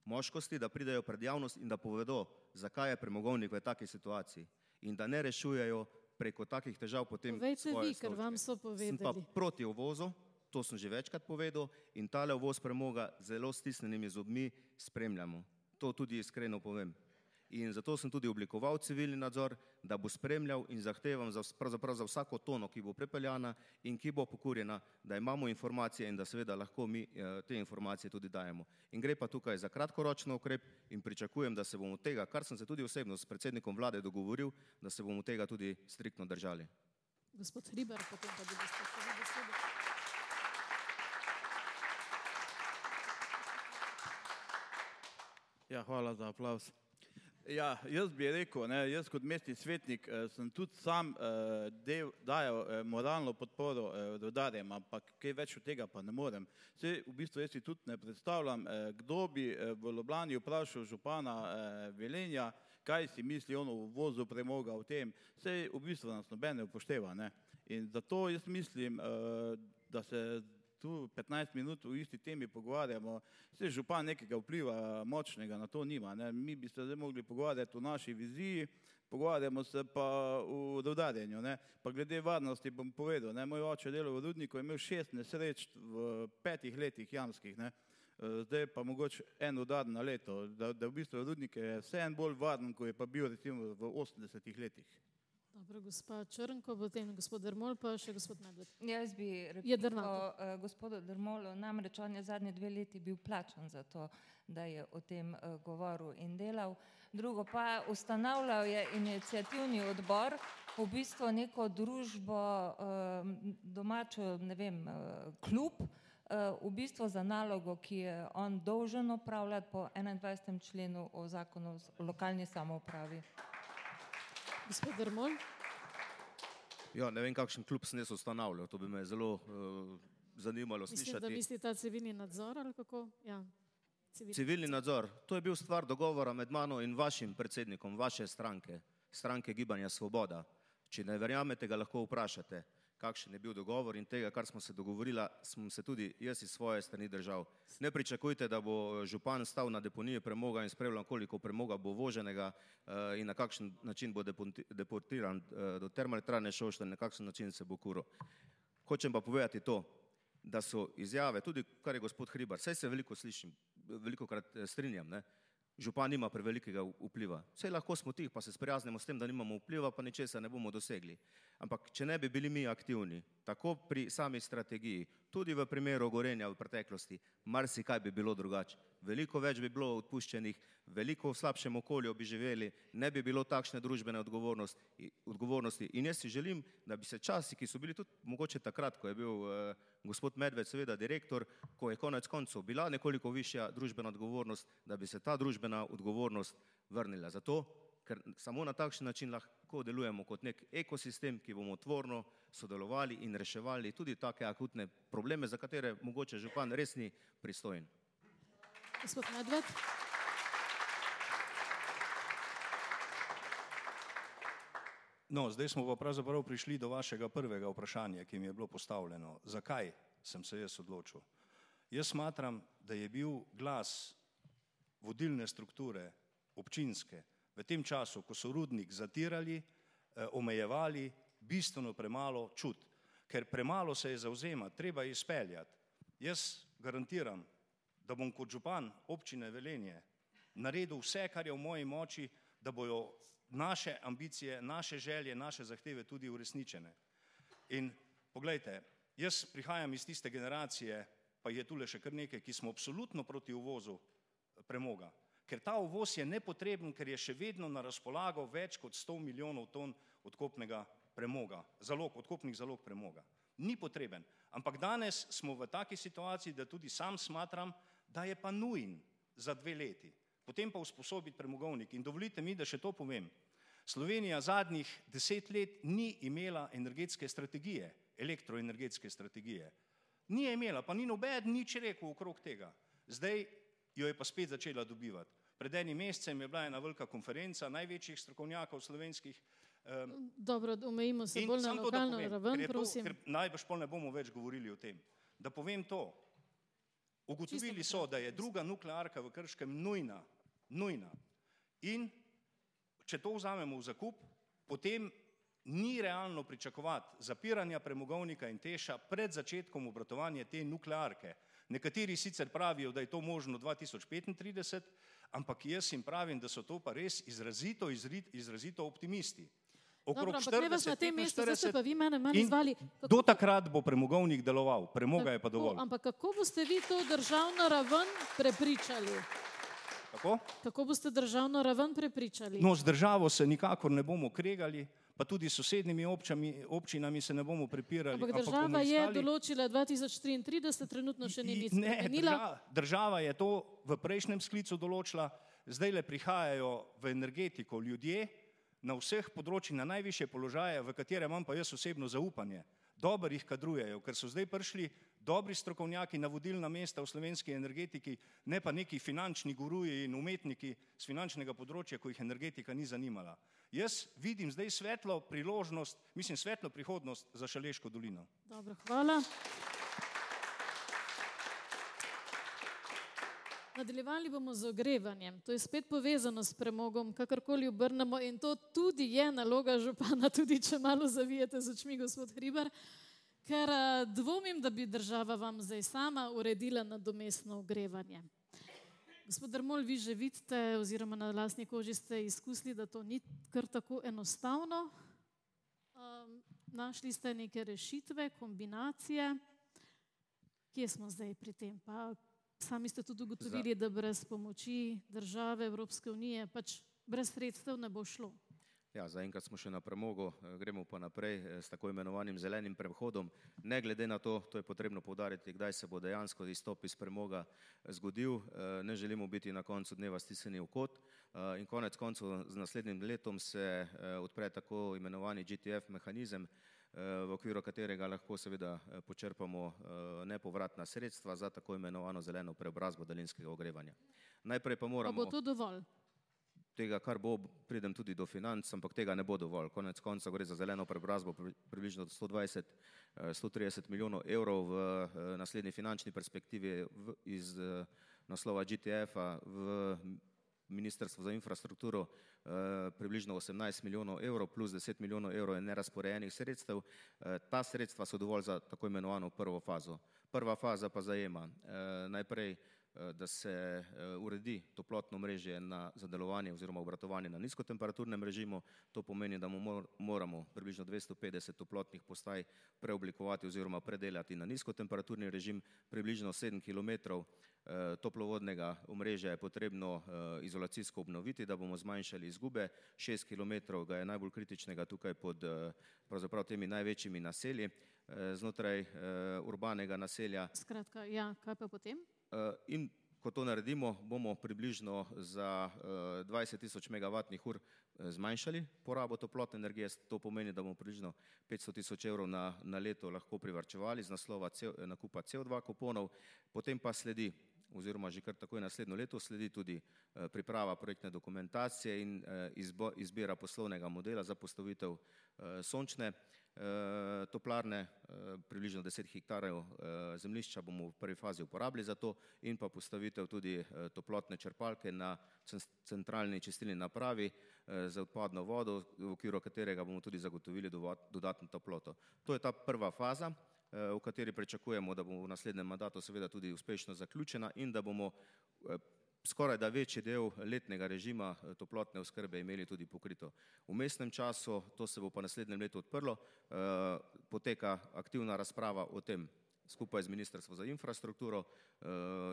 moškosti, da pridejo pred javnost in da povedo, zakaj je premogovnik v taki situaciji in da ne rešujejo preko takih težav potem Povejte vi, ker vam so Sem pa povedali. proti uvozu, to sem že večkrat povedal in tale uvoz premoga zelo stisnjenimi zobmi spremljamo. To tudi iskreno povem. In zato sem tudi oblikoval civilni nadzor, da bo spremljal in zahtevam za, pravzaprav za vsako tono, ki bo prepeljana in ki bo pokurjena, da imamo informacije in da seveda lahko mi eh, te informacije tudi dajemo. In gre pa tukaj za kratkoročno ukrep in pričakujem, da se bomo tega, kar sem se tudi osebno s predsednikom vlade dogovoril, da se bomo tega tudi striktno držali. Gospod Hriber, potem pa bi še vi besedo. Ja, hvala za aplaus. Ja, jaz bi rekel, ne, jaz kot mestni svetnik eh, sem tudi sam eh, del, dajal eh, moralno podporo eh, rudarjem, ampak kaj več od tega pa ne morem. Sej, v bistvu jaz si tudi ne predstavljam, eh, kdo bi eh, v Ljubljani vprašal župana eh, Velenja, kaj si misli on o uvozu premoga v tem. Sej v bistvu nas noben ne upošteva. Ne. In zato jaz mislim, eh, da se tu 15 minut v isti temi pogovarjamo, se župan nekega vpliva močnega na to nima. Ne. Mi bi se zdaj mogli pogovarjati o naši viziji, pogovarjamo se pa o dodarjenju. Ne. Pa glede varnosti bom povedal, ne. moj oče delal v rudniku, je imel šest nesreč v petih letih jamskih. Ne. Eh, Zdaj pa mogoče en udar na leto, da, da v bistvu rudnik je vse en bolj varen, kot je pa bil recimo v 80 letih. Dobro, gospa Črnko, potem gospod Ermol, pa še gospod Medved. Jaz bi rekel uh, gospodu Drmolu, namreč on je zadnje dve leti bil plačan za to, da je o tem uh, govoril in delal. Drugo pa ustanavljal je inicijativni odbor, v bistvu neko družbo, uh, domačo, ne vem, uh, klub, uh, v bistvu za nalogo, ki je on dolžen opravljati po 21. členu o zakonu o lokalni samoupravi. Gospod Ermol, Ja, ne vem, kakšen klub sem jaz ustanavljal, to bi me zelo uh, zanimalo mislim, da slišati. misli ta civilni nadzor ali kako? Ja, civilni. Civilni nadzor, to je bil stvar dogovora med mano in vašim predsednikom vaše stranke, stranke Gibanja Svoboda. Če ne verjamete, ga lahko vprašate. Kakšen je bil dogovor in tega, kar smo se dogovorili, sem se tudi jaz iz svoje strani držal. Ne pričakujte, da bo župan stal na deponiji premoga in spremljal, koliko premoga bo voženega uh, in na kakšen način bo deportiran uh, do termoelektrane Šošta, na kakšen način se bo kuro. Hočem pa povedati to, da so izjave, tudi kar je gospod Hribar, vse se veliko slišim, veliko krat eh, strinjam, ne? Župan nima prevelikega vpliva. Vse lahko smo tih, pa se sprijaznimo s tem, da nimamo vpliva, pa ničesa ne bomo dosegli. Ampak, če ne bi bili mi aktivni, tako pri sami strategiji, tudi v primeru gorenja v preteklosti, marsikaj bi bilo drugače. Veliko več bi bilo odpuščenih, veliko v slabšem okolju bi živeli, ne bi bilo takšne družbene odgovornosti. In jaz si želim, da bi se časi, ki so bili tudi mogoče takrat, ko je bil eh, gospod Medved seveda direktor, ko je konec koncev bila nekoliko višja družbena odgovornost, da bi se ta družbena odgovornost vrnila. Zato, ker samo na takšen način lahko delujemo kot nek ekosistem, ki bomo tvorno sodelovali in reševali tudi take akutne probleme, za katere mogoče župan res ni pristojen. Gospod Medved. No, zdaj smo pa pravzaprav prišli do vašega prvega vprašanja, ki mi je bilo postavljeno. Zakaj sem se jaz odločil? Jaz smatram, da je bil glas vodilne strukture občinske v tem času, ko so rudnik zatirali, eh, omejevali, bistveno premalo čut, ker premalo se je zauzema, treba je izpeljati. Jaz garantiram, da bom kot župan občine Velenje naredil vse, kar je v moji moči, da bojo naše ambicije, naše želje, naše zahteve tudi uresničene. In pogledajte, jaz prihajam iz tiste generacije, pa je tule še kar nekaj, ki smo absolutno proti uvozu premoga. Ker ta uvoz je nepotreben, ker je še vedno na razpolago več kot 100 milijonov ton odkopnega premoga, zalog, odkopnih zalog premoga. Ni potreben. Ampak danes smo v taki situaciji, da tudi sam smatram, da je pa nujen za dve leti. Potem pa usposobiti premogovnik. In dovolite mi, da še to povem. Slovenija zadnjih deset let ni imela energetske strategije, elektroenergetske strategije. Ni imela, pa ni noben nič rekel okrog tega. Zdaj jo je pa spet začela dobivati. Pred enim mesecem je bila ena velika konferenca največjih strokovnjakov slovenskih. Um, Dobro, omejimo se bolj na lokalno raven, ker, prosim. to, ker najbrž pol ne bomo več govorili o tem. Da povem to. Ugotovili so, da je druga nuklearka v Krškem nujna, nujna. In če to vzamemo v zakup, potem ni realno pričakovati zapiranja premogovnika in teša pred začetkom obratovanja te nuklearke. Nekateri sicer pravijo, da je to možno 2035, ampak jaz jim pravim, da so to pa res izrazito, izrazito optimisti. Dobro, ampak ne vas na tem mestu, ste pa vi mene izvali. Kako... Do takrat bo premogovnik deloval, premoga je pa dovolj. Ampak kako boste vi to državno raven prepričali? Kako? Kako boste državno raven prepričali? No, z državo se nikakor ne bomo kregali, pa tudi s sosednjimi občami, občinami se ne bomo prepirali. Ampak država iskali... je določila 2033, trenutno še ni nič spremenila. Država, država je to v prejšnjem sklicu določila, zdaj le prihajajo v energetiko ljudje na vseh področjih, na najviše položaje, v katere imam pa jaz osebno zaupanje. Dobro jih kadrujejo, ker so zdaj prišli dobri strokovnjaki na vodilna mesta v slovenski energetiki, ne pa neki finančni guruji in umetniki z finančnega področja, ko jih energetika ni zanimala. Jaz vidim zdaj svetlo priložnost, mislim svetlo prihodnost za Šaleško dolino. Dobro, hvala. Nadaljevali bomo z ogrevanjem. To je spet povezano s premogom, kakorkoli obrnemo in to tudi je naloga župana, tudi če malo zavijete z očmi, gospod Hribar ker uh, dvomim, da bi država vam zdaj sama uredila nadomestno ogrevanje. Gospod Drmol, vi že vidite, oziroma na lastni koži ste izkusili, da to ni kar tako enostavno. Um, našli ste neke rešitve, kombinacije. Kje smo zdaj pri tem? Pa sami ste tudi ugotovili, da brez pomoči države, Evropske unije, pač brez sredstev ne bo šlo. Ja, zaenkrat smo še na premogu, eh, gremo pa naprej eh, s tako imenovanim zelenim prehodom. Ne glede na to, to je potrebno povdariti, kdaj se bo dejansko izstop iz premoga eh, zgodil, ne želimo biti na koncu dneva stisnjeni v kot in konec koncev z naslednjim letom se odpre tako imenovani GTF mehanizem, v okviru katerega lahko seveda počrpamo nepovratna sredstva za tako imenovano zeleno preobrazbo daljinskega ogrevanja. Najprej pa moramo... Pa bo to dovolj? Tega, kar bo, pridem tudi do financ, ampak tega ne bo dovolj. Konec konca gre za zeleno preobrazbo približno 120, 130 milijonov evrov v naslednji finančni perspektivi iz naslova GTF-a v Ministrstvo za infrastrukturo približno 18 milijonov evrov plus 10 milijonov evrov je nerazporejenih sredstev. Ta sredstva so dovolj za tako imenovano prvo fazo. Prva faza pa zajema najprej Eh, da se eh, uredi toplotno mrežje na, za delovanje oziroma obratovanje na nizkotemperaturnem režimu. To pomeni, da moramo približno 250 toplotnih postaj preoblikovati oziroma predelati na nizkotemperaturni režim. Približno 7 km eh, toplovodnega omrežja je potrebno izolacijsko obnoviti, da bomo zmanjšali izgube. 6 km ga je najbolj kritičnega tukaj pod pravzaprav temi največjimi naselji znotraj urbanega naselja. Skratka, ja, kaj pa potem? Eh, in ko to naredimo, bomo približno za 20 eh, tisoč megavatnih ur eh, zmanjšali porabo toplotne energije. To pomeni, da bomo približno 500 tisoč evrov na, na leto lahko privrčevali z naslova nakupa CO2 kuponov. Potem pa sledi oziroma že kar takoj naslednjo leto sledi tudi priprava projektne dokumentacije in izbira poslovnega modela za postavitev sončne Eh, toplarne, eh, približno 10 hektarjev eh, zemljišča bomo v prvi fazi uporabili za to in pa postavitev tudi toplotne črpalke na centralni čistilni napravi za odpadno vodo, v okviru katerega bomo tudi zagotovili dodatno toploto. To je ta prva faza, v kateri pričakujemo, da bomo v naslednjem mandatu seveda tudi uspešno zaključena in da bomo skoraj da večji del letnega režima eh, toplotne oskrbe imeli tudi pokrito. V mestnem času, to se bo pa naslednjem letu odprlo, eh, poteka aktivna razprava o tem skupaj z Ministrstvo za infrastrukturo eh,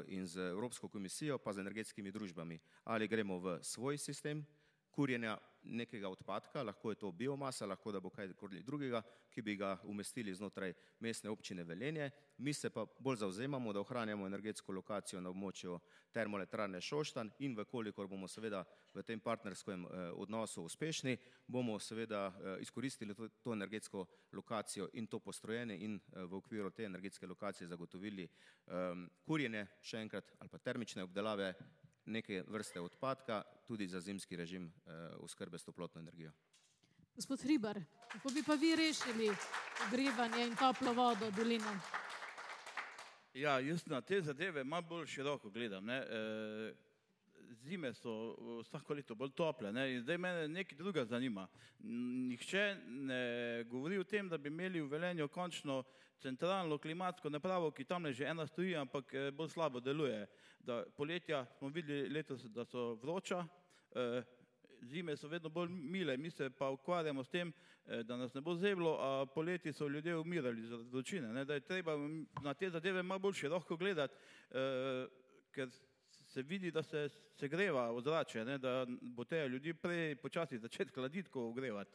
in z Evropsko komisijo pa z energetskimi družbami. Ali gremo v svoj sistem kurjenja nekega odpadka, lahko je to biomasa, lahko da bo kaj drugega, ki bi ga umestili znotraj mestne občine Velenje. Mi se pa bolj zauzemamo, da ohranjamo energetsko lokacijo na območju termoelektrarne Šoštan in vkolikor bomo seveda v tem partnerskem eh, odnosu uspešni, bomo seveda eh, izkoristili to, to energetsko lokacijo in to postrojene in eh, v okviru te energetske lokacije zagotovili um, kurjenje, še enkrat, ali pa termične obdelave neke vrste odpadka tudi za zimski režim uh, oskrbe s toplotno energijo. Gospod Hribar, kako bi pa vi rešili ogrevanje in toplo vodo doline? Ja, jaz na te zadeve malo bolj široko gledam. Ne. E, zime so vsako leto bolj tople ne. in zdaj mene nekaj druga zanima. Nihče ne govori o tem, da bi imeli v Velenju končno centralno klimatsko napravo, ki tam že ena stoji, ampak eh, bolj slabo deluje. Da poletja smo videli letos, da so vroča, eh, zime so vedno bolj mile, mi se pa ukvarjamo s tem, eh, da nas ne bo zeblo, a poleti so ljudje umirali za vročine. Da je treba na te zadeve malo bolj široko gledati, ker se vidi, da se segreva ozračje, da bo te ljudi prej počasi začeti hladiti, ko ogrevati.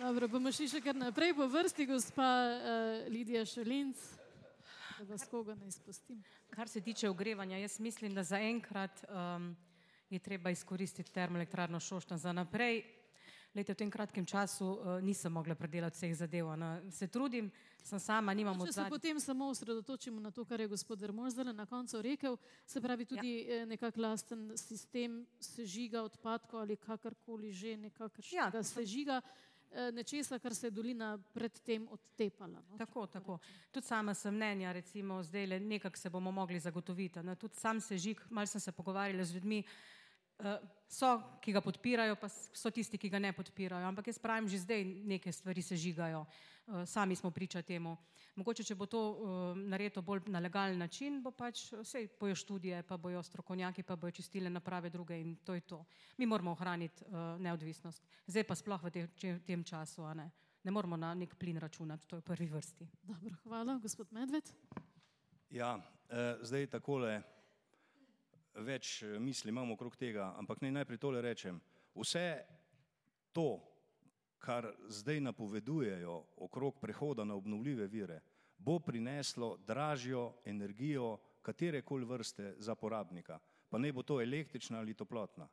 Dobro, bomo šli še kar naprej po vrsti, gospa uh, Lidija Šelinc, da vas koga ne izpustim. Kar se tiče ogrevanja, jaz mislim, da zaenkrat um, je treba izkoristiti termoelektrarno Šoštan za naprej. Lete, v tem kratkem času uh, nisem mogla predelati vseh zadev. Na, se trudim, sem sama, nimam odvisnosti. Če se potem samo osredotočimo na to, kar je gospod Dermozdele na koncu rekel, se pravi tudi ja. Eh, nekak lasten sistem sežiga odpadkov ali kakorkoli že nekakšnega ja, sežiga. Sem... Eh, nečesa, kar se je dolina predtem odtepala. No? Tako, tako. Tudi sama sem mnenja, recimo, zdaj le nekako se bomo mogli zagotoviti. Tudi sam sežig, malo sem se pogovarjala z ljudmi, so, ki ga podpirajo, pa so tisti, ki ga ne podpirajo. Ampak jaz pravim, že zdaj neke stvari sežigajo. Uh, sami smo priča temu. Mogoče, če bo to uh, naredito bolj na legalen način, bo pač vse bojo študije, pa bojo strokovnjaki, pa bojo čistilne naprave druge in to je to. Mi moramo ohraniti neodvisnost. Zdaj pa sploh v te, tem času, ne? ne moramo na nek plin računati, to je v prvi vrsti. Dobro, hvala, gospod Medved. Ja, eh, zdaj takole več misli imamo okrog tega, ampak naj najprej tole rečem. Vse to, kar zdaj napovedujejo okrog prehoda na obnovljive vire, bo prineslo dražjo energijo katerekoli vrste za porabnika, pa ne bo to električna ali toplotna.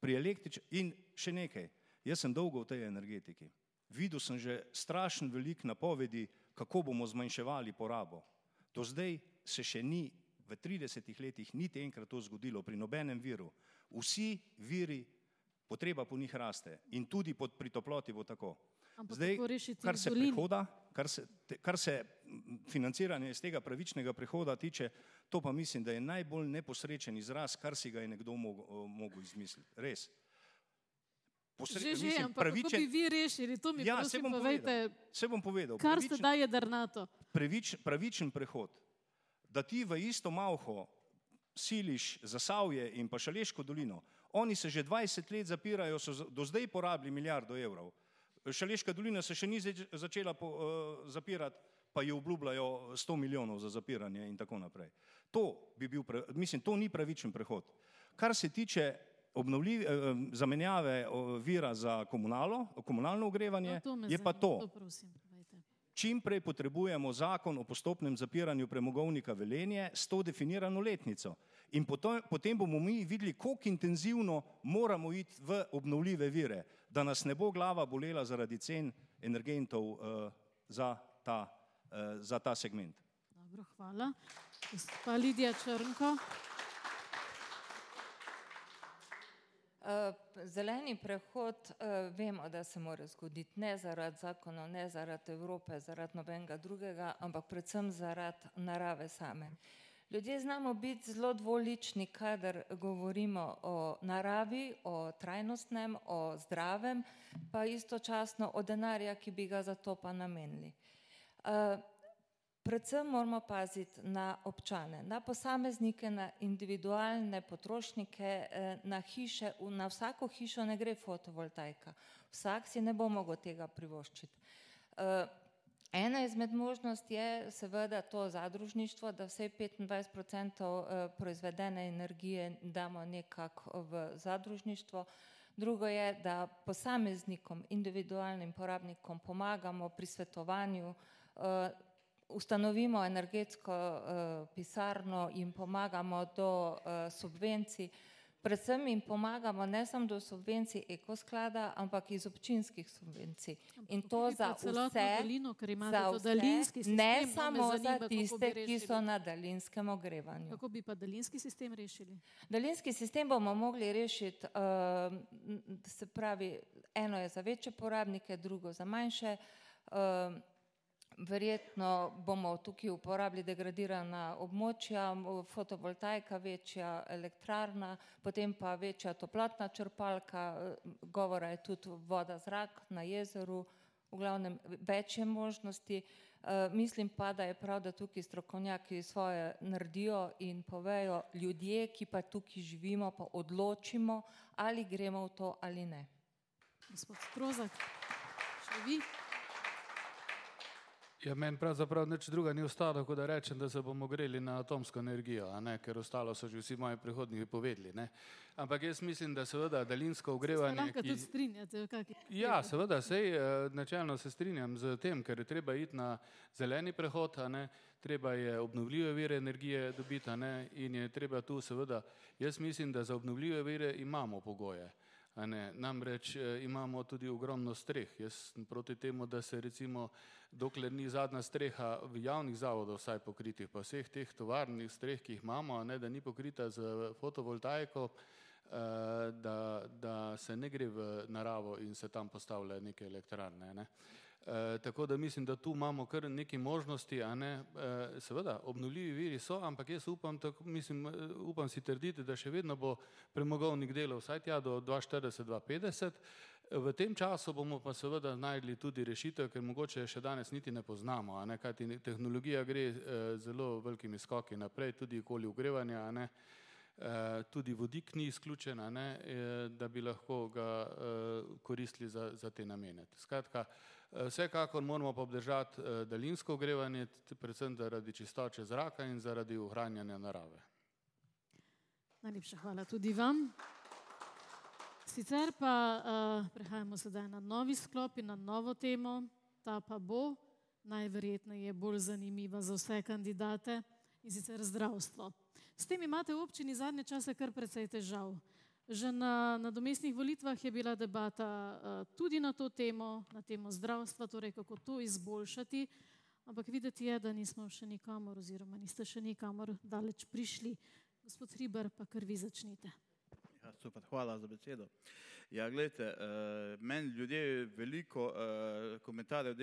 Pri električ... In še nekaj, jaz sem dolgo v tej energetiki. Videl sem že strašen velik napovedi, kako bomo zmanjševali porabo. Do zdaj se še ni v 30 letih niti enkrat to zgodilo pri nobenem viru. vsi viri, potreba po njih raste in tudi pod pritoploti bo tako. Ampak Zdaj, kar se dolin? prehoda, kar se, te- kar se financiranja iz tega pravičnega prehoda tiče, to pa mislim, da je najbolj neposrečen izraz, kar si ga je nekdo mogel, mogel izmisliti. Res. Posre, Že, že, mislim, ampak kako bi pravičen, vi rešili, to mi Ja, prosim bom povejte, se bom povedal. kar ste pravičen- daje drnato. pravič, pravičen prehod, da ti v isto malho siliš Zasavje in pa Šaleško dolino. Oni se že 20 let zapirajo, so do zdaj porabili milijardo evrov. Šaleška dolina se še ni zač- začela po, uh, zapirati, pa ji obljubljajo 100 milijonov za zapiranje in tako naprej. To bi bil, pre- mislim, to ni pravičen prehod. Kar se tiče obnovljive, eh, zamenjave eh, vira za komunalo, komunalno ogrevanje, No, je pa zanima, to. to. Čim prej potrebujemo zakon o postopnem zapiranju premogovnika Velenje s to definirano letnico. In potem, potem bomo mi videli, koliko intenzivno moramo iti v obnovljive vire, da nas ne bo glava bolela zaradi cen energentov uh, za, ta, uh, za ta segment. Dobro, hvala. Gospa Lidija Črnko. Eh, Zeleni prehod, eh, vemo, da se mora zgoditi ne zaradi zakonov, ne zaradi Evrope, zaradi nobenega drugega, ampak predvsem zaradi narave same. Ljudje znamo biti zelo dvolični, kadar govorimo o naravi, o trajnostnem, o zdravem, pa istočasno o denarja, ki bi ga za to pa namenili. Predvsem moramo paziti na občane, na posameznike, na individualne potrošnike, eh, na hiše. Na vsako hišo ne gre fotovoltaika. Vsak si ne bo mogel tega privoščiti. Eh, Ena izmed možnosti je seveda to zadružništvo, da vsej 25% eh, proizvedene energije damo nekako v zadružništvo. Drugo je, da posameznikom, individualnim porabnikom pomagamo pri svetovanju, ustanovimo energetsko uh, pisarno, jim pomagamo do uh, subvencij, predvsem jim pomagamo ne samo do subvencij ekosklada, ampak iz občinskih subvencij. In to za vse, dolino, za vse, sistem, ne no, samo zanima, za tiste, ki so na daljinskem ogrevanju. Kako bi pa daljinski sistem rešili? Daljinski sistem bomo mogli rešiti, uh, se pravi, eno je za večje porabnike, drugo za manjše. Uh, verjetno bomo tukaj uporabili degradirana območja, fotovoltaika, večja elektrarna, potem pa večja toplotna črpalka, govora je tudi voda, zrak na jezeru, v glavnem več je možnosti. Uh, mislim pa, da je prav, da tukaj strokovnjaki svoje naredijo in povejo ljudje, ki pa tukaj živimo, pa odločimo, ali gremo v to ali ne. Gospod Strozak, še vi? Ja, meni pravzaprav nič druga ni ostalo, kot da rečem, da se bomo greli na atomsko energijo, ne, ker ostalo so že vsi moji prihodniki povedali. Ne. Ampak jaz mislim, da seveda daljinsko Se ogrevanje. lahko ki- tudi strinjate? v kaki- Ja, seveda, sej načelno se strinjam z tem, ker je treba iti na zeleni prehod, ne, treba je obnovljive vire energije dobiti ne, in je treba tu seveda, jaz mislim, da za obnovljive vire imamo pogoje. Namreč eh, imamo tudi ogromno streh. Jaz sem proti temu, da se recimo, dokler ni zadnja streha v javnih zavodov vsaj pokritih, pa vseh teh tovarnih streh, ki jih imamo, ne, da ni pokrita z fotovoltaiko, eh, da, da se ne gre v naravo in se tam postavlja neke elektrarne. Ne. E, tako da mislim, da tu imamo kar nekaj možnosti, a ne, e, seveda, obnovljivi viri so, ampak jaz upam, tako, mislim, e, upam si trditi, da še vedno bo premogovnik delal vsaj tja do 2040-2050. V tem času bomo pa seveda najdli tudi rešitev, ker mogoče še danes niti ne poznamo, ne, kajti tehnologija gre e, zelo velikimi skoki naprej, tudi okoli ogrevanja, ne. Eh, tudi vodik ni izključen, ne, eh, da bi lahko ga eh, koristili za, za te namene. Skratka, eh, vsekakor moramo pa obdržati eh, daljinsko ogrevanje, predvsem zaradi čistoče zraka in zaradi ohranjanja narave. Najlepša hvala tudi vam. Sicer pa uh, prehajamo sedaj na novi sklop in na novo temo. Ta pa bo najverjetneje bolj zanimiva za vse kandidate in sicer zdravstvo. S tem imate v občini zadnje čase kar precej težav. Že na nadomestnih volitvah je bila debata uh, tudi na to temo, na temo zdravstva, torej kako to izboljšati, ampak videti je, da nismo še nikamor oziroma niste še nikamor daleč prišli. Gospod Hriber, pa kar vi začnite. Ja, super, hvala za besedo. Ja, gledajte, uh, meni ljudje veliko uh, komentarjev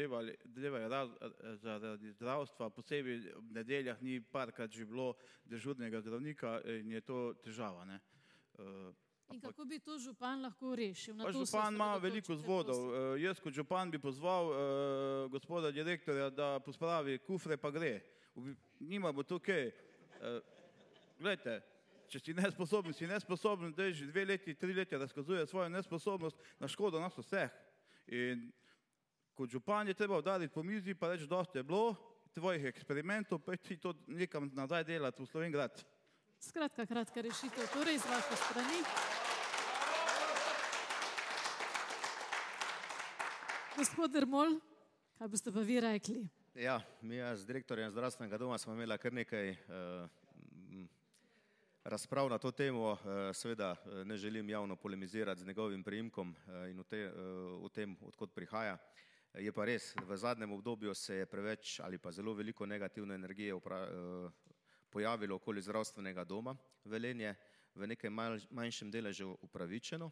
devajo raz, eh, zaradi zdravstva, posebej v nedeljah ni parkrat že bilo dežurnega zdravnika in je to težava. Ne? Uh, In kako bi to župan lahko rešil? Pa to župan ima veliko zvodov. Uh, jaz kot župan bi pozval uh, gospoda direktorja, da pospravi kufre pa gre. Nima bo tukaj. Uh, Glejte, če si nesposoben, si nesposoben, da že dve leti, tri leta razkazuje svojo nesposobnost na škodo nas vseh. In kot župan je treba udariti po mizi, pa reči, dosti je bilo tvojih eksperimentov, pa ti to nekam nazaj delati v Slovengrad. Skratka, kratka rešitev, torej z vaše strani. Gospod Dermol, kaj boste pa vi rekli? Ja, mi z direktorjem zdravstvenega doma smo imeli kar nekaj uh, razprav na to temo. Uh, seveda eh, ne želim javno polemizirati z njegovim priimkom uh, in v, te, uh, v tem, odkot prihaja. Je pa res, v zadnjem obdobju se je preveč ali pa zelo veliko negativne energije upra, uh, pojavilo okoli zdravstvenega doma Velenje, v nekem manj, manjšem deležu upravičeno,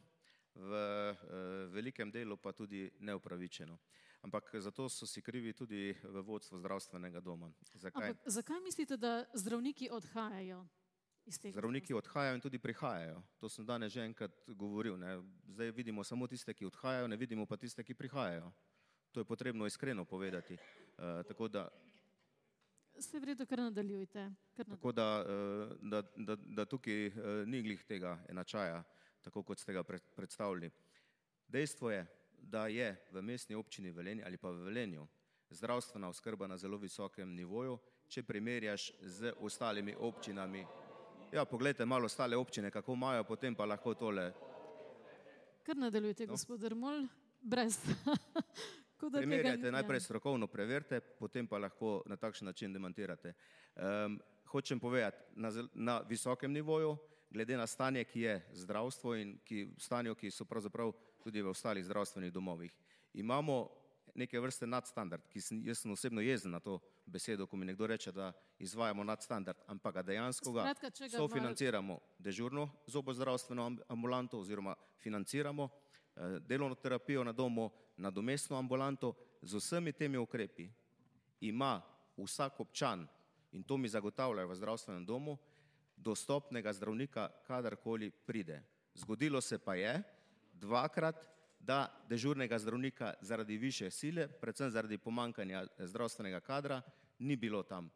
v uh, velikem delu pa tudi neupravičeno. Ampak zato so si krivi tudi v vodstvu zdravstvenega doma. Zakaj? Ampak zakaj mislite, da zdravniki odhajajo? Zdravniki odhajajo in tudi prihajajo. To sem danes že enkrat govoril. Ne. Zdaj vidimo samo tiste, ki odhajajo, ne vidimo pa tiste, ki prihajajo. To je potrebno iskreno povedati. Uh, tako da, Se vredo, kar nadaljujte. Kar nadaljujte. tako da, uh, da, da, da tukaj ni glih tega enačaja, tako kot ste ga pred, predstavili. Dejstvo je, da je v mestni občini Velenje ali pa v Velenju zdravstvena oskrba na zelo visokem nivoju, če primerjaš z ostalimi občinami. Ja, poglejte malo ostale občine, kako imajo, potem pa lahko tole. Kar nadaljujte, No. gospod Dermol, brez. Primerjajte, najprej strokovno preverite, potem pa lahko na takšen način demantirate. Um, hočem povedati, na, na visokem nivoju, glede na stanje, ki je zdravstvo in ki, stanju, ki so pravzaprav tudi v ostalih zdravstvenih domovih. Imamo neke vrste nadstandard, ki sem, jaz sem osebno jezen na to besedo, ko mi nekdo reče, da izvajamo nadstandard, ampak ga dejansko ga Skratka, ga sofinanciramo dežurno zobozdravstveno amb- ambulanto oziroma financiramo eh, delovno terapijo na domu, nadomestno ambulanto, z vsemi temi ukrepi ima vsak občan, in to mi zagotavljajo v zdravstvenem domu, dostopnega zdravnika, kadarkoli pride. Zgodilo se pa je dvakrat, da dežurnega zdravnika zaradi više sile, predvsem zaradi pomankanja eh, zdravstvenega kadra, ni bilo tam.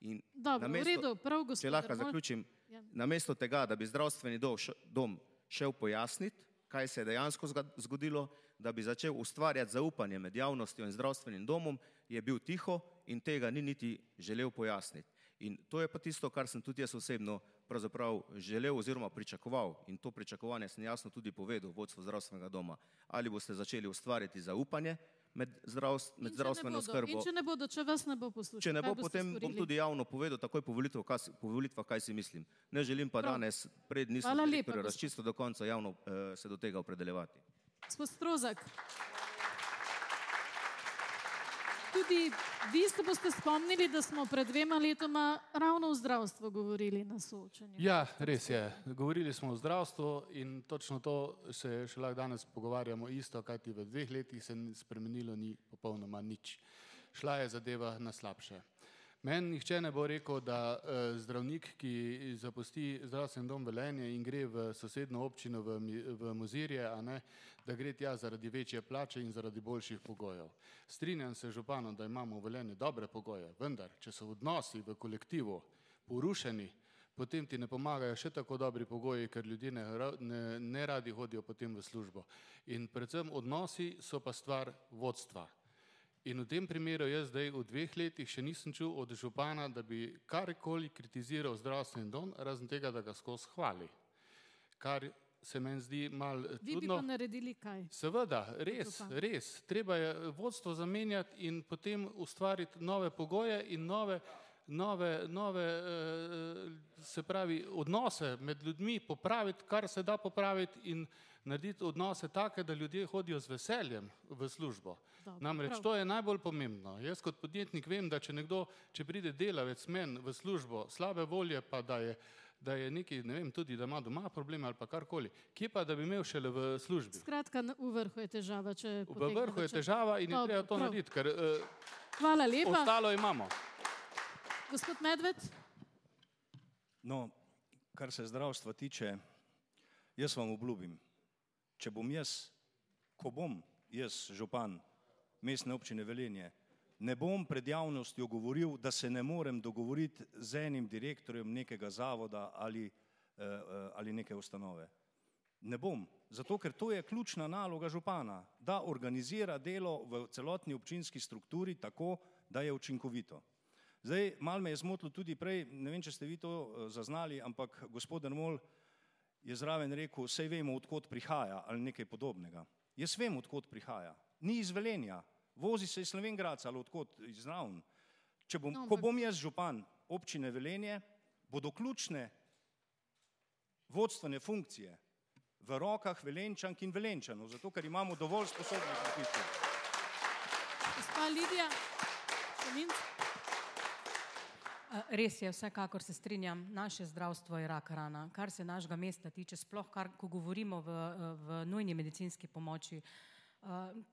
In Dobro, v redu, prav, gospod Če lahko zaključim, Ja. namesto tega, da bi zdravstveni dom, šel pojasniti, kaj se je dejansko zgodilo, da bi začel ustvarjati zaupanje med javnostjo in zdravstvenim domom, je bil tiho in tega ni niti želel pojasniti. In to je pa tisto, kar sem tudi jaz osebno pravzaprav želel oziroma pričakoval in to pričakovanje sem jasno tudi povedal vodstvu zdravstvenega doma. Ali boste začeli ustvarjati zaupanje med, zdravst, med zdravstveno bodo- oskrbo? In če ne bodo, če vas ne bo poslušal, Če ne bo, potem bom storili? tudi javno povedal, takoj po volitvah, kaj, po volitvah, kaj si mislim. Ne želim pa Prav. danes, pred nisem razčistil do konca javno uh, se do tega opredeljevati. Gospod Strozak. Tudi vi se boste spomnili, da smo pred dvema letoma ravno o zdravstvu govorili na soočanju. Ja, res je. Govorili smo o zdravstvu in točno to se še lahko danes pogovarjamo isto, kajti v dveh letih se ni spremenilo ni popolnoma nič. Šla je zadeva na slabše. Meni nihče ne bo rekel, da eh, zdravnik, ki zapusti zdravstveni dom Velenje in gre v sosedno občino v, v Mozirje, ne, da gre tja zaradi večje plače in zaradi boljših pogojev. Strinjam se županom, da imamo v Velenju dobre pogoje, vendar, če so odnosi v kolektivu porušeni, potem ti ne pomagajo še tako dobri pogoji, ker ljudje ne, ne, ne radi hodijo potem v službo. In predvsem odnosi so pa stvar vodstva. In v tem primeru jaz zdaj v dveh letih še nisem čul od župana, da bi karkoli kritiziral zdravstveni dom, razen tega, da ga skozi hvali. Kar se meni zdi mal Vi bi čudno. pa naredili kaj? Seveda, res, res. Treba je vodstvo zamenjati in potem ustvariti nove pogoje in nove, nove, nove eh, se pravi, odnose med ljudmi, popraviti, kar se da popraviti in narediti odnose take, da ljudje hodijo z veseljem v službo. Dobro, Namreč prav. to je najbolj pomembno. Jaz kot podjetnik vem, da če nekdo, če pride delavec men v službo slabe volje, pa da je da je neki, ne vem, tudi da ima doma probleme ali pa karkoli. Kje pa, da bi imel šele v službi? Skratka, na- v vrhu je težava. če V vrhu je težava in je Dobro, treba to prav. narediti, ker uh, Hvala lepa. ostalo imamo. Gospod Medved, No, kar se zdravstva tiče, jaz vam obljubim, če bom jaz, ko bom jaz župan mestne občine Velenje, ne bom pred javnostjo govoril, da se ne morem dogovoriti z enim direktorjem nekega zavoda ali, eh, eh, ali neke ustanove. Ne bom, zato ker to je ključna naloga župana, da organizira delo v celotni občinski strukturi tako, da je učinkovito. Zdaj, malo me je zmotilo tudi prej, ne vem, če ste vi to eh, zaznali, ampak gospod Dermol je zraven rekel, sej vemo, odkot prihaja ali nekaj podobnega. Jaz vem, odkot prihaja. Ni iz Velenja, vozi se iz Slovengraca ali odkot iz Ravn. Če bom, No, ko bom jaz župan občine Velenje, bodo ključne vodstvene funkcije v rokah Velenčank in Velenčanov, zato ker imamo dovolj sposobnih ljudi. gospa Lidija, Šeminc. Res je, vsekakor se strinjam, naše zdravstvo je rak rana. Kar se našega mesta tiče, sploh kar, ko govorimo v, v nujni medicinski pomoči.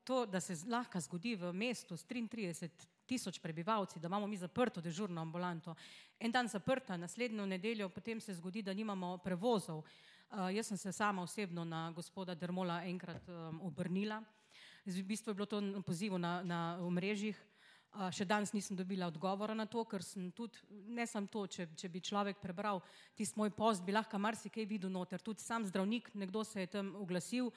To, da se lahko zgodi v mestu s 33 tisoč prebivalci, da imamo mi zaprto dežurno ambulanto, en dan zaprta, naslednjo nedeljo potem se zgodi, da nimamo prevozov. Jaz sem se sama osebno na gospoda Dermola enkrat um, obrnila. V bistvu je bilo to pozivu na, na omrežjih. Še danes nisem dobila odgovora na to, ker sem tudi, ne samo to, če, če bi človek prebral tisti moj post, bi lahko marsikaj videl noter. Tudi sam zdravnik, nekdo se je tam oglasil.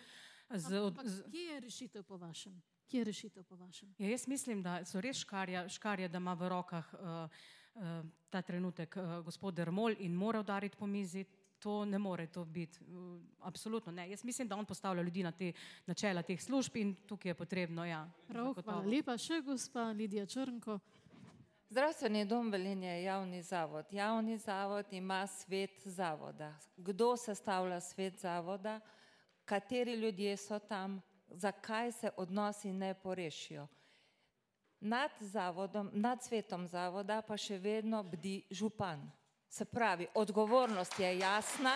Z, Ampak z, kje je rešitev po vašem? Kje je rešitev po vašem? ja, jaz mislim, da so res škarja, škarja da ima v rokah uh, uh, ta trenutek uh, gospod Dermol in mora udariti po mizi. To ne more to biti. Absolutno ne. Jaz mislim, da on postavlja ljudi na te načela teh služb in tukaj je potrebno, ja. Prav, hvala lepa. Še gospa Lidija Črnko. Zdravstveni dom Velenje je javni zavod. Javni zavod ima svet zavoda. Kdo sestavlja svet zavoda, kateri ljudje so tam, zakaj se odnosi ne porešijo. Nad, zavodom, nad svetom zavoda pa še vedno bdi župan. Se pravi, odgovornost je jasna,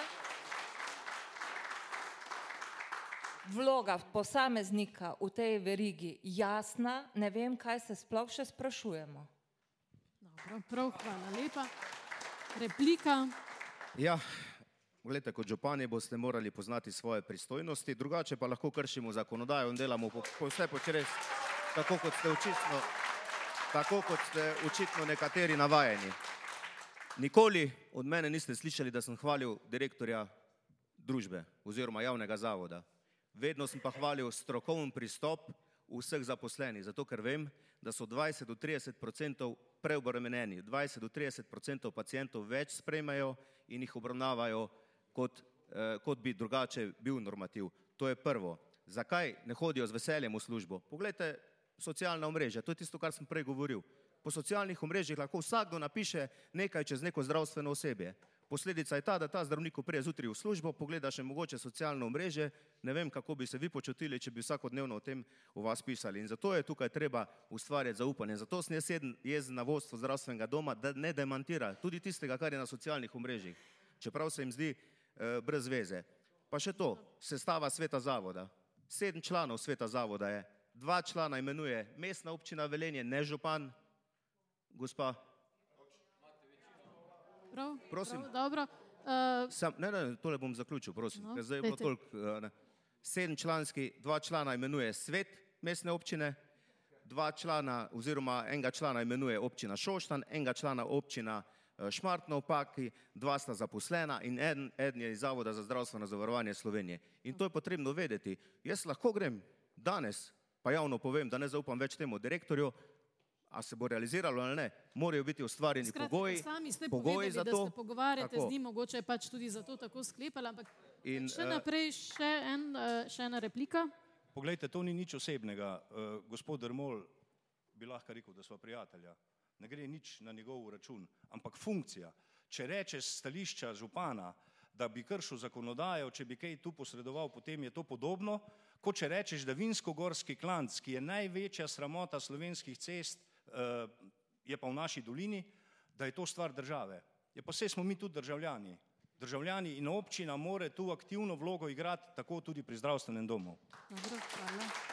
vloga posameznika v tej verigi jasna, ne vem, kaj se sploh še sprašujemo. Dobro, prav, hvala lepa. Replika. Ja, gledajte, kot župani boste morali poznati svoje pristojnosti, drugače pa lahko kršimo zakonodajo in delamo po, po vse počres, tako kot ste očitno, tako kot ste očitno nekateri navajeni. Nikoli od mene niste slišali, da sem hvalil direktorja družbe oziroma javnega zavoda. Vedno sem pa hvalil strokoven pristop vseh zaposlenih, zato ker vem, da so 20 do 30 odstotkov preobremenjeni, 20 do 30 odstotkov pacijentov več sprejmejo in jih obravnavajo, kot, eh, kot bi drugače bil normativ. To je prvo. Zakaj ne hodijo z veseljem v službo? Poglejte, socialna omrežja, to je tisto, kar sem prej govoril. Po socialnih omrežjih lahko vsakdo napiše nekaj čez neko zdravstveno osebje. Posledica je ta, da ta zdravnik prije zjutraj v službo, pogleda še mogoče socialno omrežje, ne vem, kako bi se vi počutili, če bi vsakodnevno o tem o vas pisali. In zato je tukaj treba ustvarjati zaupanje. Zato sem jaz jezen na vodstvo zdravstvenega doma, da ne demantira tudi tistega, kar je na socialnih omrežjih, čeprav se jim zdi eh, brez veze. Pa še to, sestava sveta zavoda. Sedem članov sveta zavoda je, dva člana imenuje mestna občina Velenje, ne župan, gospa Prav, Prosim. Prav, dobro. Uh, Sam, ne, ne, tole bom zaključil, prosim, No, zdaj dajte. toliko. eh, ne. Sedem članski, dva člana imenuje svet mestne občine, dva člana oziroma enega člana imenuje občina Šoštan, enega člana občina eh, Šmartno v Paki, dva sta zaposlena in en, eden je iz Zavoda za zdravstveno zavarovanje Slovenije. In to je potrebno vedeti. Jaz lahko grem danes, pa javno povem, da ne zaupam več temu direktorju, a se bo realiziralo ali ne, morajo biti ustvarjeni skratka, pogoji, sami ste pogoji povedali, za da to. se pogovarjate Tako. z njim, mogoče je pač tudi zato tako sklepali, ampak In, še eh, naprej še, en, uh, še ena replika. Poglejte, to ni nič osebnega. Uh, gospod Dermol bi lahko rekel, da smo prijatelja. Ne gre nič na njegov račun, ampak funkcija. Če rečeš s stališča župana, da bi kršil zakonodajo, če bi kaj tu posredoval, potem je to podobno, kot če rečeš, da Vinsko-Gorski klanc, ki je največja sramota slovenskih cest, je pa v naši dolini, da je to stvar države. Je pa vse smo mi tudi državljani. državljani in občina more tu aktivno vlogo igrati, tako tudi pri zdravstvenem domu. Dobro, hvala.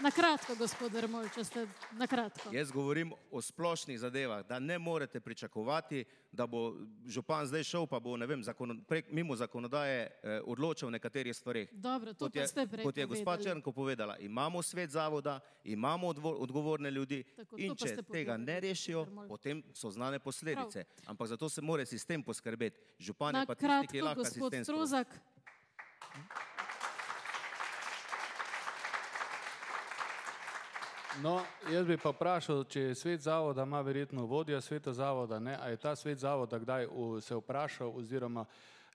Na kratko, gospod Ermol, če ste na kratko. Jaz govorim o splošnih zadevah, da ne morete pričakovati, da bo župan zdaj šel, pa bo, vem, zakon, prek, mimo zakonodaje eh, odločal o nekaterih stvarih. Dobro, to Kot je, ste prej kot je gospa. Črnko povedala, imamo svet zavoda, imamo odvo, odgovorne ljudi Tako, in če tega ne rešijo, potem so znane posledice. Ampak zato se mora sistem poskrbeti. Župan je pa tisti, ki lahko sistem Strozak. No, jaz bi pa vprašal, če je svet zavoda, ima verjetno vodja sveta zavoda, ne, a je ta svet zavoda kdaj v, se vprašal oziroma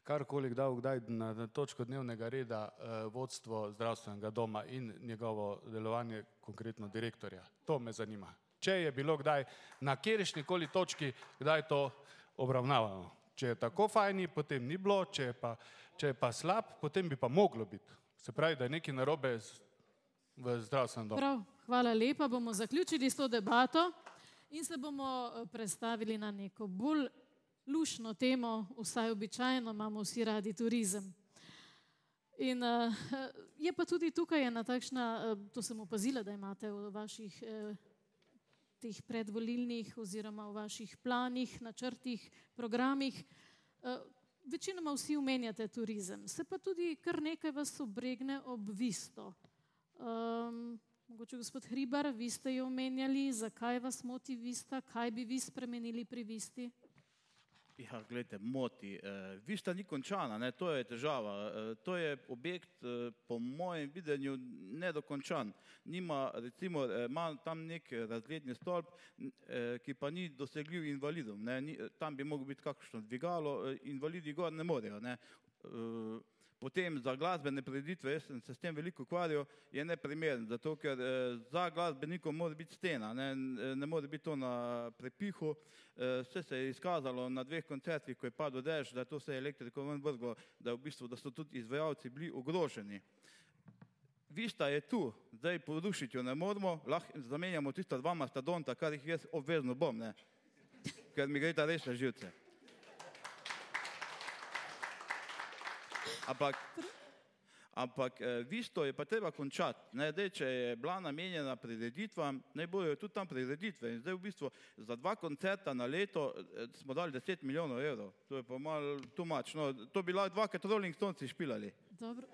karkoli dal kdaj na, na točko dnevnega reda eh, vodstvo zdravstvenega doma in njegovo delovanje, konkretno direktorja. To me zanima. Če je bilo kdaj na kjeršni koli točki, kdaj to obravnavano. Če je tako fajni, potem ni bilo, če je pa, če je pa slab, potem bi pa moglo biti. Se pravi, da je nekaj narobe z, v zdravstvenem domu. Prav, hvala lepa. Bomo zaključili s to debato in se bomo eh, prestavili na neko bolj lušno temo, vsaj običajno imamo vsi radi turizem. In uh, je pa tudi tukaj ena takšna, uh, to sem opazila, da imate v vaših uh, teh predvolilnih oziroma v vaših planih, načrtih, programih. Uh, večinoma vsi omenjate turizem, se pa tudi kar nekaj vas obregne ob visto. Um, mogoče gospod Hribar, vi ste jo omenjali, zakaj vas moti vista, kaj bi vi spremenili pri visti? Ja, gledajte, moti. Eh, Vista ni končana, ne, to je težava. Eh, To je objekt, eh, po mojem videnju, nedokončan. Nima, recimo, ima tam nek razgledni stolp, eh, ki pa ni dosegljiv invalidom. Ne. Ni, Tam bi moglo biti kakšno dvigalo, eh, invalidi gor ne morejo. Ne. Eh, Potem za glasbene prireditve, jaz sem se s tem veliko ukvarjal, je neprimeren, zato ker eh, za glasbenikom mora biti stena, ne, ne more biti to na prepihu. Eh, Vse se je izkazalo na dveh koncertih, ko je padel dež, da je to vse elektriko ven vrglo, da, v bistvu, da so tudi izvajalci bili ogroženi. Vista je tu, zdaj porušiti jo ne moremo, lahko zamenjamo tista dva mastodonta, kar jih jaz obvezno bom, ne, ker mi gre ta res na živce. Ampak, ampak eh, visto je pa treba končati. Ne, dej, če je bila namenjena prireditvam, naj bojo tudi tam prireditve. In zdaj v bistvu za dva koncerta na leto eh, smo dali 10 milijonov evrov. To je pa malo tumač. No, to bi lahko dvakrat Rolling Stones špilali. Dobro.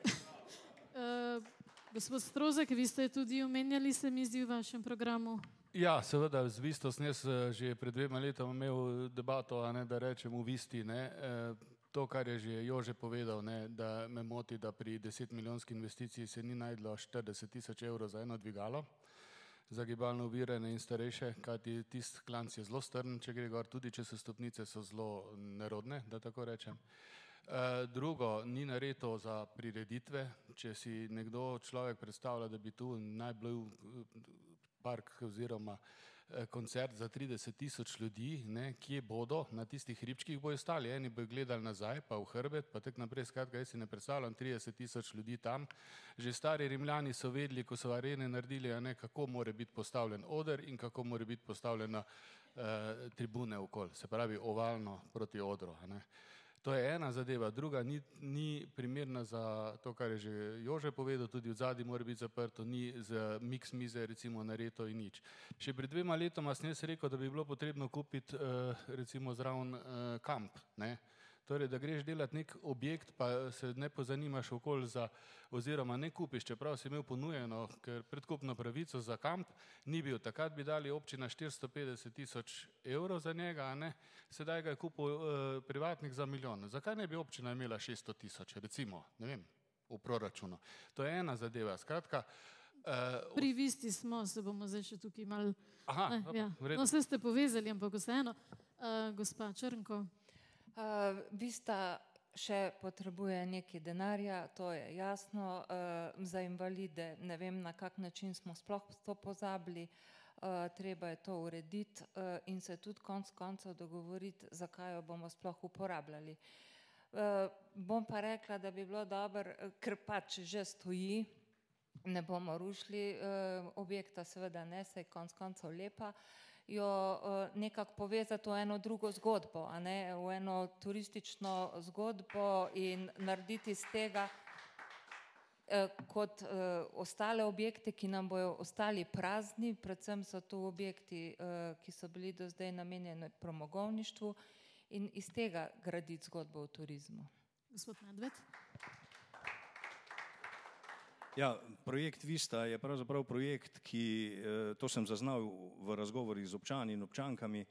Uh, gospod Strozek, vi ste tudi omenjali, se mi zdi v vašem programu. Ja, seveda, z Visto sem jaz že pred dvema letoma imel debato, a ne, da rečem v Visti. Ne, eh, to, kar je že Jože povedal, ne, da me moti, da pri 10 milijonski investiciji se ni najdlo 40 tisoč evrov za eno dvigalo za gibalno uvirene in starejše, kajti tisti klanc je zelo strn, če gre gor, tudi če so stopnice, so zelo nerodne, da tako rečem. Eh, Drugo, ni nareto za prireditve. Če si nekdo človek predstavlja, da bi tu naj bil eh, park oziroma koncert za 30 tisoč ljudi, ne, kje bodo, na tistih hribčkih bojo stali, eni bojo gledali nazaj, pa v hrbet, pa tako naprej, skratka, jaz si ne predstavljam 30 tisoč ljudi tam. Že stari rimljani so vedeli, ko so arene naredili, ne, kako mora biti postavljen oder in kako mora biti postavljena eh, tribune okoli, se pravi ovalno proti odru. ne. To je ena zadeva, druga ni, ni primerna za to, kar je že Jože povedal, tudi zadnji mora biti zaprto, ni z mix mize recimo nareto in nič. Še pred dvema letoma sem jaz rekel, da bi bilo potrebno kupiti uh, recimo zraven uh, kamp, ne. Torej, da greš delati nek objekt, pa se ne pozanimaš okolj za, oziroma ne kupiš, čeprav si imel ponujeno, ker predkupno pravico za kamp ni bil. Takrat bi dali občina 450 tisoč evrov za njega, a ne? sedaj ga je kupil uh, privatnik za milijon. Zakaj ne bi občina imela 600 tisoč, recimo, ne vem, v proračunu? To je ena zadeva. Skratka, uh, Pri visti smo, se bomo zdaj še tukaj mal. aha, Eh, dobro, ja. No, vse ste povezali, ampak vseeno. Uh, gospa Črnko, Uh, Vista še potrebuje nekaj denarja, to je jasno. Uh, za invalide ne vem, na kak način smo sploh to pozabili. Uh, treba je to urediti uh, in se tudi konc koncev dogovoriti, zakaj jo bomo sploh uporabljali. Uh, bom pa rekla, da bi bilo dobro, ker pač že stoji, ne bomo rušili uh, objekta, seveda ne, se je konc koncev lepa. Jo uh, nekako povezati v eno drugo zgodbo, a ne v eno turistično zgodbo in narediti iz tega uh, kot uh, ostale objekte, ki nam bojo ostali prazni, predvsem so to objekti, ki so bili do zdaj namenjeni promogovništvu in iz tega graditi zgodbo o turizmu. Gospod Medved. Ja, projekt Vista je pravzaprav projekt, ki, eh, to sem zaznal v razgovorih z občani in občankami,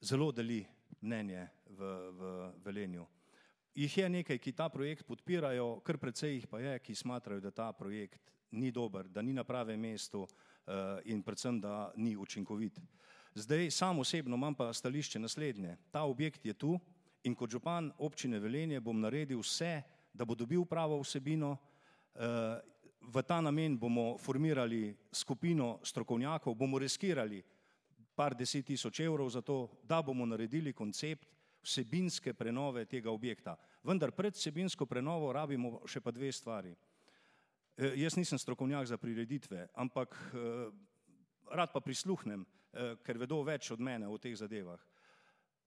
zelo deli mnenje v, v Velenju. Jih je nekaj, ki ta projekt podpirajo, kar precej jih pa je, ki smatrajo, da ta projekt ni dober, da ni na pravem mestu eh, in predvsem, da ni učinkovit. Zdaj sam osebno imam pa stališče naslednje. Ta objekt je tu in kot župan občine Velenje bom naredil vse, da bo dobil pravo vsebino, eh, v ta namen bomo formirali skupino strokovnjakov, bomo riskirali par deset tisoč evrov za to, da bomo naredili koncept vsebinske prenove tega objekta. Vendar pred vsebinsko prenovo rabimo še pa dve stvari. E, jaz nisem strokovnjak za prireditve, ampak e, rad pa prisluhnem, e, ker vedo več od mene o teh zadevah.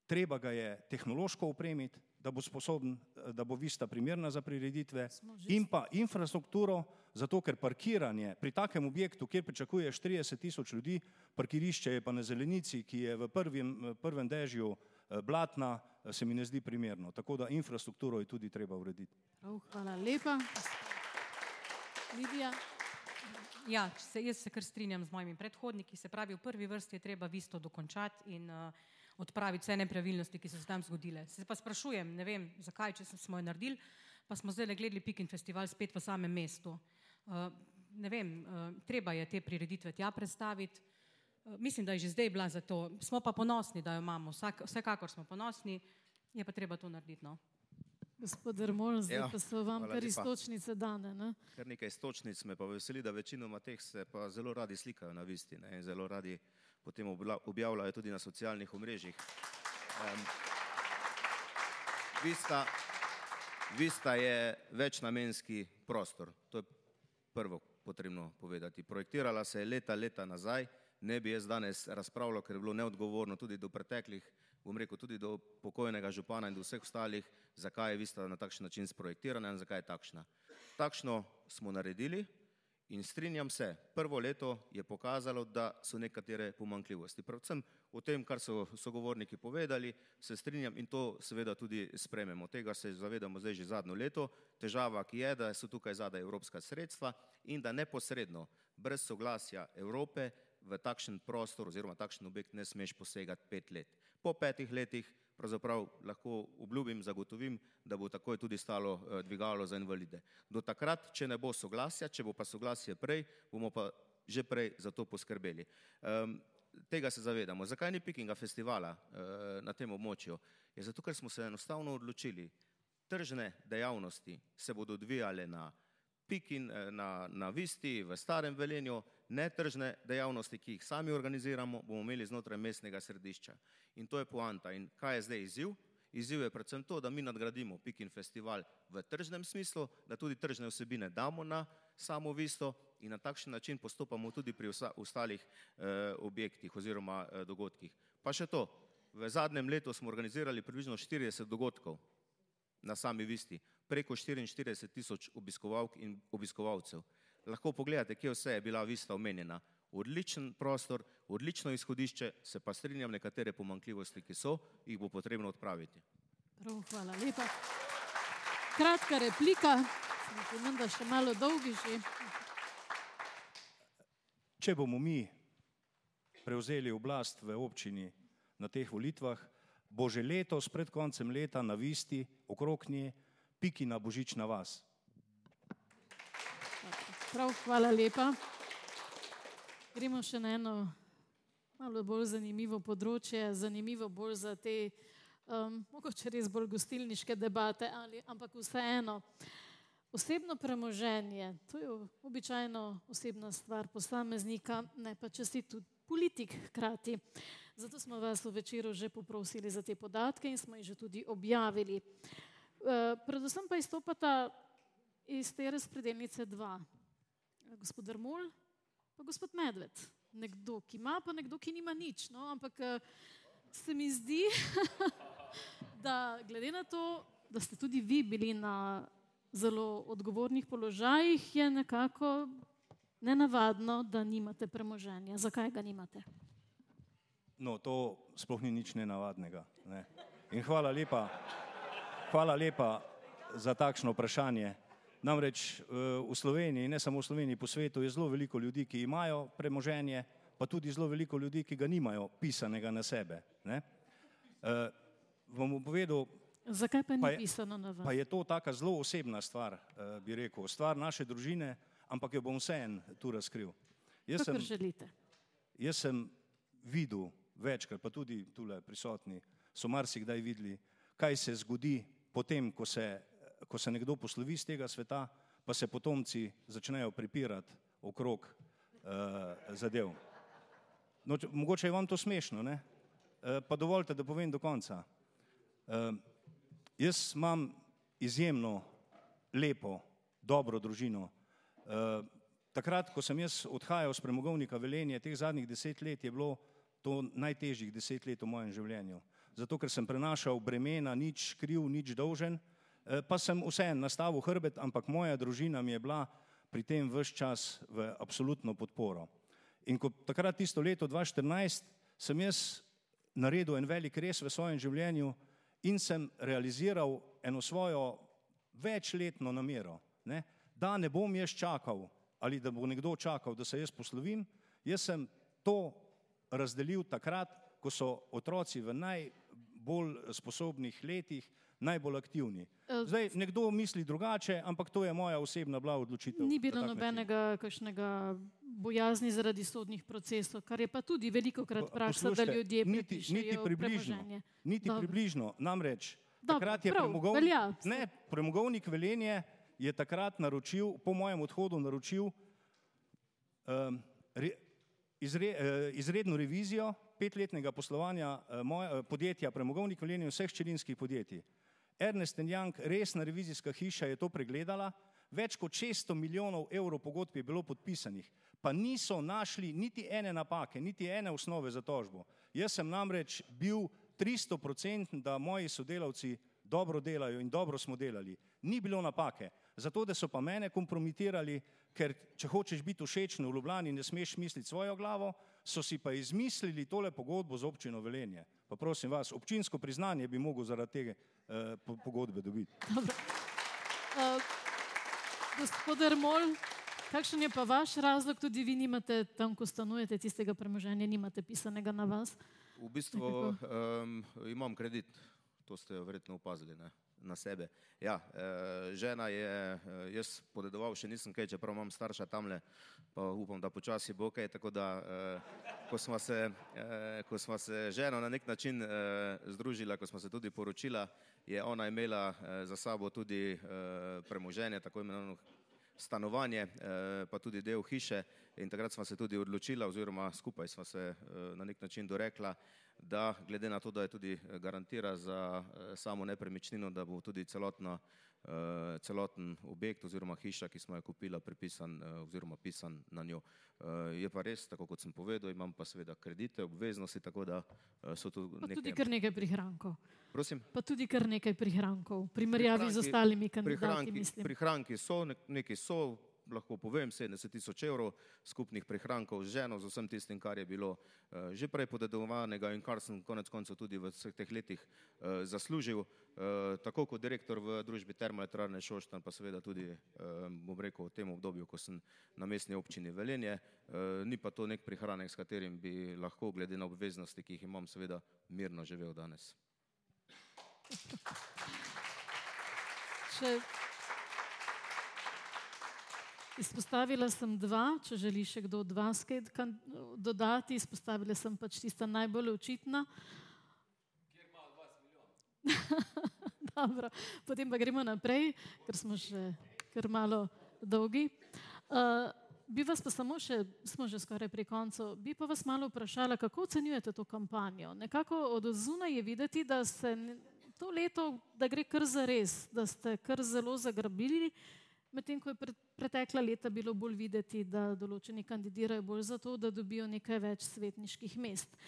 Treba ga je tehnološko opremiti, da bo sposoben, da bo vista primerna za prireditve in pa infrastrukturo, zato ker parkiranje pri takem objektu, kjer pričakuješ 30 tisoč ljudi, parkirišče je pa na zelenici, ki je v prvem, prvem dežju eh, blatna, eh, se mi ne zdi primerno. Tako da infrastrukturo je tudi treba urediti. Oh, hvala lepa. Lidija. Ja, se, jaz se kar strinjam z mojimi predhodniki. Se pravi, v prvi vrsti je treba visto dokončati in uh, odpraviti vse nepravilnosti, ki so se tam zgodile. Se pa sprašujem, ne vem, zakaj, če smo jo naredili, pa smo zdaj le gledali Pikin festival spet v samem mestu. Uh, ne vem, uh, treba je te prireditve tja predstaviti. Uh, mislim, da je že zdaj bila za to. Smo pa ponosni, da jo imamo. Vsak, vsekakor smo ponosni, je pa treba to narediti. No. Gospod Dermol, zdaj ja, pa so vam kar istočnice dane. Ne? Kar nekaj istočnic me pa veseli, da večinoma teh se pa zelo radi slikajo na visti ne? in zelo radi potem objavljajo tudi na socialnih omrežjih. Um, Vista, Vista je večnamenski prostor, to je prvo potrebno povedati. Projektirala se je leta, leta nazaj, ne bi jaz danes razpravljal, ker je bilo neodgovorno tudi do preteklih, bom rekel tudi do pokojnega župana in do vseh ostalih, zakaj je Vista na takšen način sprojektirana in zakaj je takšna. Takšno smo naredili, In strinjam se, prvo leto je pokazalo, da so nekatere pomankljivosti. Predvsem o tem, kar so sogovorniki povedali, se strinjam in to seveda tudi sprememo. Tega se zavedamo zdaj že zadnjo leto. Težava, ki je, da so tukaj zadaj evropska sredstva in da neposredno, brez soglasja Evrope, v takšen prostor oziroma takšen objekt ne smeš posegati pet let. Po petih letih pravzaprav lahko obljubim, zagotovim, da bo takoj tudi stalo eh, dvigalo za invalide. Do takrat, če ne bo soglasja, če bo pa soglasje prej, bomo pa že prej za to poskrbeli. Um, tega se zavedamo. Zakaj ni Pekinga festivala uh, na tem območju? Je zato, ker smo se enostavno odločili, tržne dejavnosti se bodo odvijale na Pekin, eh, na, na Visti, v Starem Velenju, netržne dejavnosti, ki jih sami organiziramo, bomo imeli znotraj mestnega središča. In to je poanta. In kaj je zdaj izziv? Izziv je predvsem to, da mi nadgradimo Pikin festival v tržnem smislu, da tudi tržne vsebine damo na samo visto in na takšen način postopamo tudi pri ostalih eh, objektih oziroma eh, dogodkih. Pa še to, v zadnjem letu smo organizirali približno 40 dogodkov na sami visti, preko 44 tisoč obiskovalk in obiskovalcev lahko pogledate, kje vse je bila vista omenjena. Odličen prostor, odlično izhodišče, se pa strinjam, nekatere pomankljivosti, ki so, jih bo potrebno odpraviti. Prav, hvala lepa. Kratka replika, sem da še malo dolgi že. Če bomo mi prevzeli oblast v občini na teh volitvah, bo že letos pred koncem leta na visti okrog nje piki na božična vas. Prav, hvala lepa. Gremo še na eno malo bolj zanimivo področje, zanimivo bolj za te, um, mogoče res bolj gostilniške debate, ali, ampak vseeno. Osebno premoženje, to je običajno osebna stvar posameznika, ne pa če si tudi politik hkrati. Zato smo vas v večeru že poprosili za te podatke in smo jih že tudi objavili. Uh, predvsem pa izstopata iz te razpredelnice dva gospod Drmul, pa gospod Medved. nekdo, ki ima, pa nekdo, ki nima nič. No? Ampak eh, se mi zdi, da glede na to, da ste tudi vi bili na zelo odgovornih položajih, je nekako nenavadno, da nimate premoženja. Zakaj ga nimate? No, to sploh ni nič nenavadnega. Ne. In hvala lepa, hvala lepa za takšno vprašanje. Namreč eh, v Sloveniji, ne samo v Sloveniji, po svetu je zelo veliko ljudi, ki imajo premoženje, pa tudi zelo veliko ljudi, ki ga nimajo pisanega na sebe. Ne? Uh, vam bom povedal, Zakaj pa ni Pa je- pisano na vas? pa je to taka zelo osebna stvar, uh, bi rekel, stvar naše družine, ampak jo bom vseen tu razkril. Jaz sem, Kakor želite. jaz sem videl večkrat, pa tudi tule prisotni so marsikdaj videli, kaj se zgodi potem, ko se, ko se nekdo poslovi z tega sveta, pa se potomci začnejo pripirati okrog uh, zadev. No, če, mogoče je vam to smešno, ne? Uh, pa dovolite, da povem do konca. Uh, jaz imam izjemno lepo, dobro družino. Uh, takrat, ko sem jaz odhajal z premogovnika Velenje, teh zadnjih deset let je bilo to najtežjih deset let v mojem življenju. Zato, ker sem prenašal bremena, nič kriv, nič dolžen, eh, pa sem vseeno nastavil hrbet, ampak moja družina mi je bila pri tem vse čas v absolutno podporo. In ko takrat tisto leto 2014 sem jaz naredil en velik res v svojem življenju in sem realiziral eno svojo večletno namero, ne? da ne bom jaz čakal ali da bo nekdo čakal, da se jaz poslovim, jaz sem to razdelil takrat, ko so otroci v najbolj sposobnih letih najbolj aktivni. Eh, Zdaj, nekdo misli drugače, ampak to je moja osebna bila odločitev. Ni bilo nobenega kakšnega bojazni zaradi sodnih procesov, kar je pa tudi veliko krat praksa, da ljudje niti, niti približno, niti Dobro. približno, namreč Dobro, takrat je prav, premogovnik, velja. ne, premogovnik Velenje je takrat naročil, po mojem odhodu naročil um, re, izre, eh, izredno revizijo petletnega poslovanja eh, moje, eh, podjetja Premogovnik Velenje in vseh ščirinskih podjetij. Ernest Young, resna revizijska hiša, je to pregledala, več kot 600 milijonov evrov pogodb je bilo podpisanih, pa niso našli niti ene napake, niti ene osnove za tožbo. Jaz sem namreč bil 300 da moji sodelavci dobro delajo in dobro smo delali. Ni bilo napake. Zato, da so pa mene kompromitirali, ker če hočeš biti všečen v Ljubljani, ne smeš misliti svojo glavo, so si pa izmislili tole pogodbo z občino Velenje. Pa prosim vas, občinsko priznanje bi mogel zaradi tega eh, po- pogodbe dobiti. Uh, gospod Ermol, kakšen je pa vaš razlog, tudi vi nimate tam, ko stanujete, tistega premoženja, nimate pisanega na vas? V bistvu um, imam kredit, to ste verjetno opazili ne? na sebe. Ja, e, žena je, e, jaz podedoval še nisem kaj, čeprav imam starša tamle, pa upam, da počasi bo kaj, tako da e, ko smo se, e, ko smo se ženo na nek način e, združila, ko smo se tudi poročila, je ona imela e, za sabo tudi e, premoženje, tako imenovano stanovanje, eh, pa tudi del hiše. In takrat smo se tudi odločila oziroma skupaj smo se eh, na nek način dorekla, da glede na to, da je tudi eh, garantira za eh, samo nepremičnino, da bo tudi celotno, eh, celoten objekt oziroma hiša, ki smo jo kupila, pripisan eh, oziroma pisan na njo. Eh, Je pa res, tako kot sem povedal, imam pa seveda kredite, obveznosti, tako da eh, so tu Pa tudi nekaj. kar nekaj prihrankov. Prosim? Pa tudi kar nekaj prihrankov, v primerjavi z Prihranki- ostalimi kandidati, prihranki, mislim. prihranki so, nek- neki so, lahko povem, 70 tisoč evrov skupnih prihrankov z ženo, z vsem tistim, kar je bilo uh, že prej podedovanega in kar sem konec koncev tudi v vseh teh letih uh, zaslužil, uh, tako kot direktor v družbi Termoelektrarne Šoštan, pa seveda tudi, bom rekel, v tem obdobju, ko sem na mestni občini Velenje. Ni pa to nek prihranek, s katerim bi lahko, glede na obveznosti, ki jih imam, seveda mirno živel danes. Še... Izpostavila sem dva, če želi še kdo od vas kaj dodati. Izpostavila sem pač tista najbolj očitna. Dobro, potem pa gremo naprej, ker smo že kar malo dolgi. Uh, bi vas pa samo še, smo že skoraj pri koncu, bi pa vas malo vprašala, kako ocenjujete to kampanjo? Nekako od zunaj je videti, da se to leto, da gre kar za res, da ste kar zelo zagrabili. Medtem ko je pre, pretekla leta bilo bolj videti, da določeni kandidirajo bolj zato, da dobijo nekaj več svetniških mest.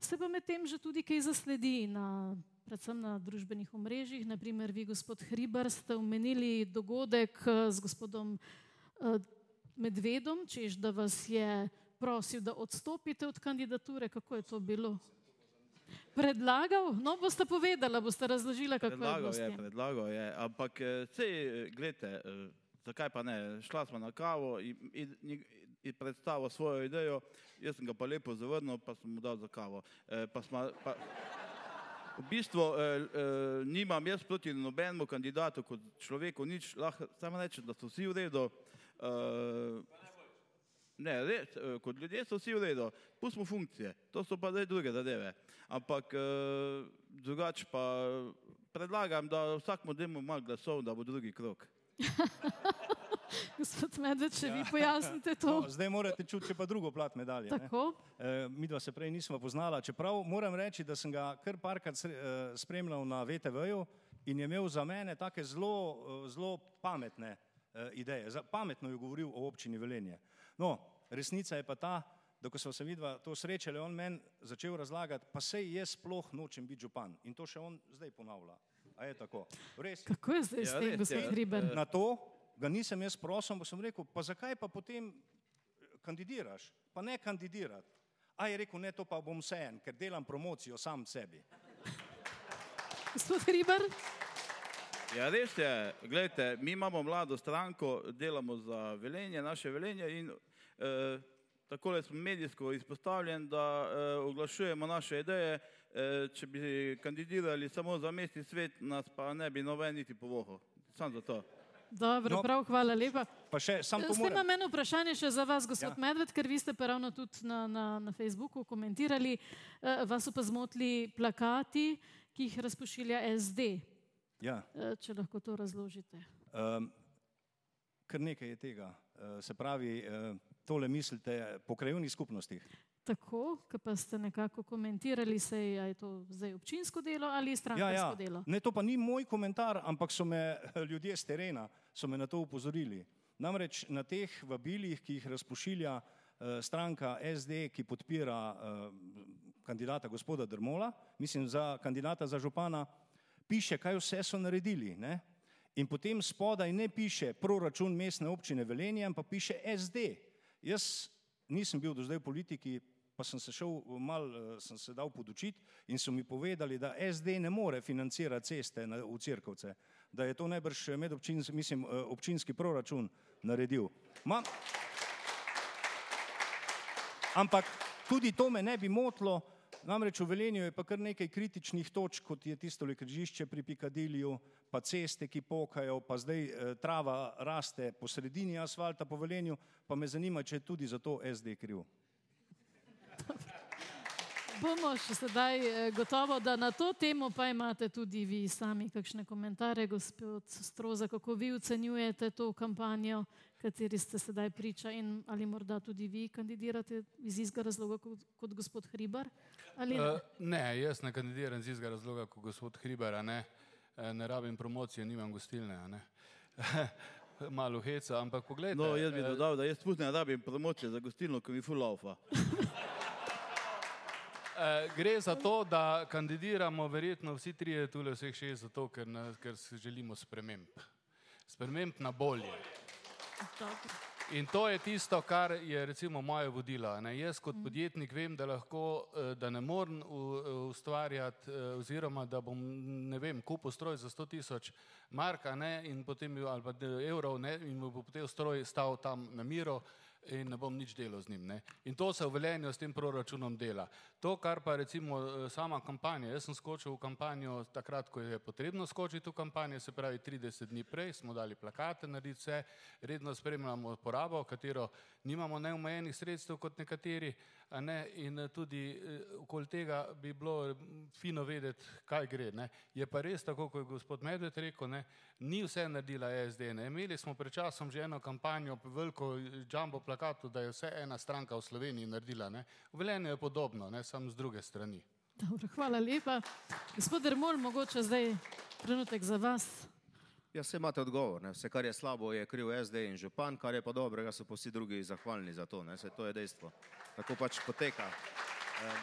Se pa medtem že tudi kaj zasledi na, predvsem na družbenih omrežjih. Naprimer, vi, gospod Hribar, ste omenili dogodek eh, z gospodom uh, Medvedom, čež da vas je prosil, da odstopite od kandidature. Kako je to bilo? Predlagal? No, boste povedali, boste razložili, kako predlagal je je. Predlagal je, ampak sej, gledajte, zakaj pa ne? Šla smo na kavo in, in, in predstavil svojo idejo, jaz sem ga pa lepo zavrnil, pa sem mu dal za kavo. E, pa sma, pa, v bistvu e, e, nimam jaz proti nobenemu kandidatu kot človeku nič, lahko samo rečem, da so vsi v redu. E, Ne, res, kot ljudje so vsi v redu, pustimo funkcije, to so pa zdaj druge zadeve. Ampak eh, drugače pa predlagam, da vsakmo demo malo glasov, da bo drugi krok. Gospod Medved, če ja. vi pojasnite to. No, zdaj morate čuti pa drugo plat medalje. E, mi dva se prej nismo poznala, čeprav moram reči, da sem ga kar parkrat spremljal na VTV-ju in je imel za mene take zelo, zelo pametne ideje. Pametno je govoril o občini Velenje. No, resnica je pa ta, da ko smo se vidva to srečali, on meni začel razlagati, pa sej jaz sploh nočem biti župan. In to še on zdaj ponavlja. A je tako? Res? Kako je zdaj ja, s tem, gospod Hriber? Na to ga nisem jaz prosil, pa sem rekel, pa zakaj pa potem kandidiraš? Pa ne kandidirati. A je rekel, ne, to pa bom vse en, ker delam promocijo sam sebi. Gospod Hriber? Ja, res je, gledajte, mi imamo mlado stranko, delamo za velenje, naše velenje in eh, takole smo medijsko izpostavljeni, da eh, oglašujemo naše ideje, eh, če bi kandidirali samo za mestni svet, nas pa ne bi noben niti povohal. Sam za to. Dobro, no, prav, hvala lepa. Pa še sam pomorem. Ste imam eno vprašanje še za vas, gospod ja. Medved, ker vi ste pa ravno tudi na, na, na Facebooku komentirali, eh, vas so pa zmotili plakati, ki jih razpošilja SD. Ja. Eh, če lahko to razložite. Um, kar nekaj je tega. Uh, se pravi, uh, tole mislite po krajovnih skupnostih? Tako, ki pa ste nekako komentirali, se je to zdaj občinsko delo ali strankarsko ja, ja. delo. Ne, to pa ni moj komentar, ampak so me ljudje z terena na to upozorili. Namreč na teh vabilih, ki jih razpošilja uh, stranka SD, ki podpira uh, kandidata gospoda Drmola, mislim za kandidata za župana, piše, kaj vse so naredili. Ne? In potem spodaj ne piše proračun mestne občine Velenje, ampak piše SD. Jaz nisem bil do zdaj v politiki, pa sem se šel mal, eh, sem se dal podučiti in so mi povedali, da SD ne more financirati ceste na, v Cirkovce, da je to najbrž medobčinski, mislim, eh, občinski proračun naredil. Ma, ampak tudi to me ne bi motlo, namreč v Velenju je pa kar nekaj kritičnih točk, kot je tisto križišče pri Pikadiliju, pa ceste, ki pokajo, pa zdaj eh, trava raste po sredini asfalta po Velenju, pa me zanima, če je tudi za to SD kriv. Bomo še sedaj eh, gotovo, da na to temo pa imate tudi vi sami kakšne komentarje, gospod Stroza, kako vi ocenjujete to kampanjo, kateri ste sedaj priča in ali morda tudi vi kandidirate iz istega razloga kot, kot gospod Hribar? Ne? Uh, ne, jaz ne kandidiram iz istega razloga kot gospod Hribar, ne, ne rabim promocije, nimam gostilne. Malo heca, ampak pogledajte. No, jaz bi dodal, da jaz spustim, da rabim promocije za gostilno, ki mi fulaufa. Eh, gre za to, da kandidiramo verjetno vsi trije tule vseh šest zato, ker, ker želimo sprememb. Sprememb na bolje. In to je tisto, kar je recimo moje vodilo. Ne? Jaz kot podjetnik vem, da lahko, eh, da ne morem ustvarjati eh, oziroma da bom, ne vem, kupil stroj za 100 tisoč marka ne? in potem ali pa evrov ne? in bo potem stroj stal tam na miro, in ne bom nič delal z njim. Ne. In to se v Velenju s tem proračunom dela. To, kar pa recimo eh, sama kampanja, jaz sem skočil v kampanjo takrat, ko je potrebno skočiti v kampanjo, se pravi 30 dni prej, smo dali plakate, narediti vse, redno spremljamo porabo, katero nimamo neomejenih sredstev kot nekateri, ne, in eh, tudi eh, okoli tega bi bilo fino vedeti, kaj gre. Ne. Je pa res tako, kot je gospod Medved rekel, ne, ni vse naredila SD. Ne. Imeli smo pred časom že eno kampanjo, veliko jumbo plakatov, da je vse ena stranka v Sloveniji naredila. Ne. V Velenju je podobno, ne samo z druge strani. Dobro, hvala lepa. Gospod Dermol, mogoče zdaj trenutek za vas. Ja, vse imate odgovor. Ne? Vse, kar je slabo, je kriv SD in župan, kar je pa dobrega, so pa vsi drugi zahvalni za to. Ne? Vse to je dejstvo. Tako pač poteka. Um,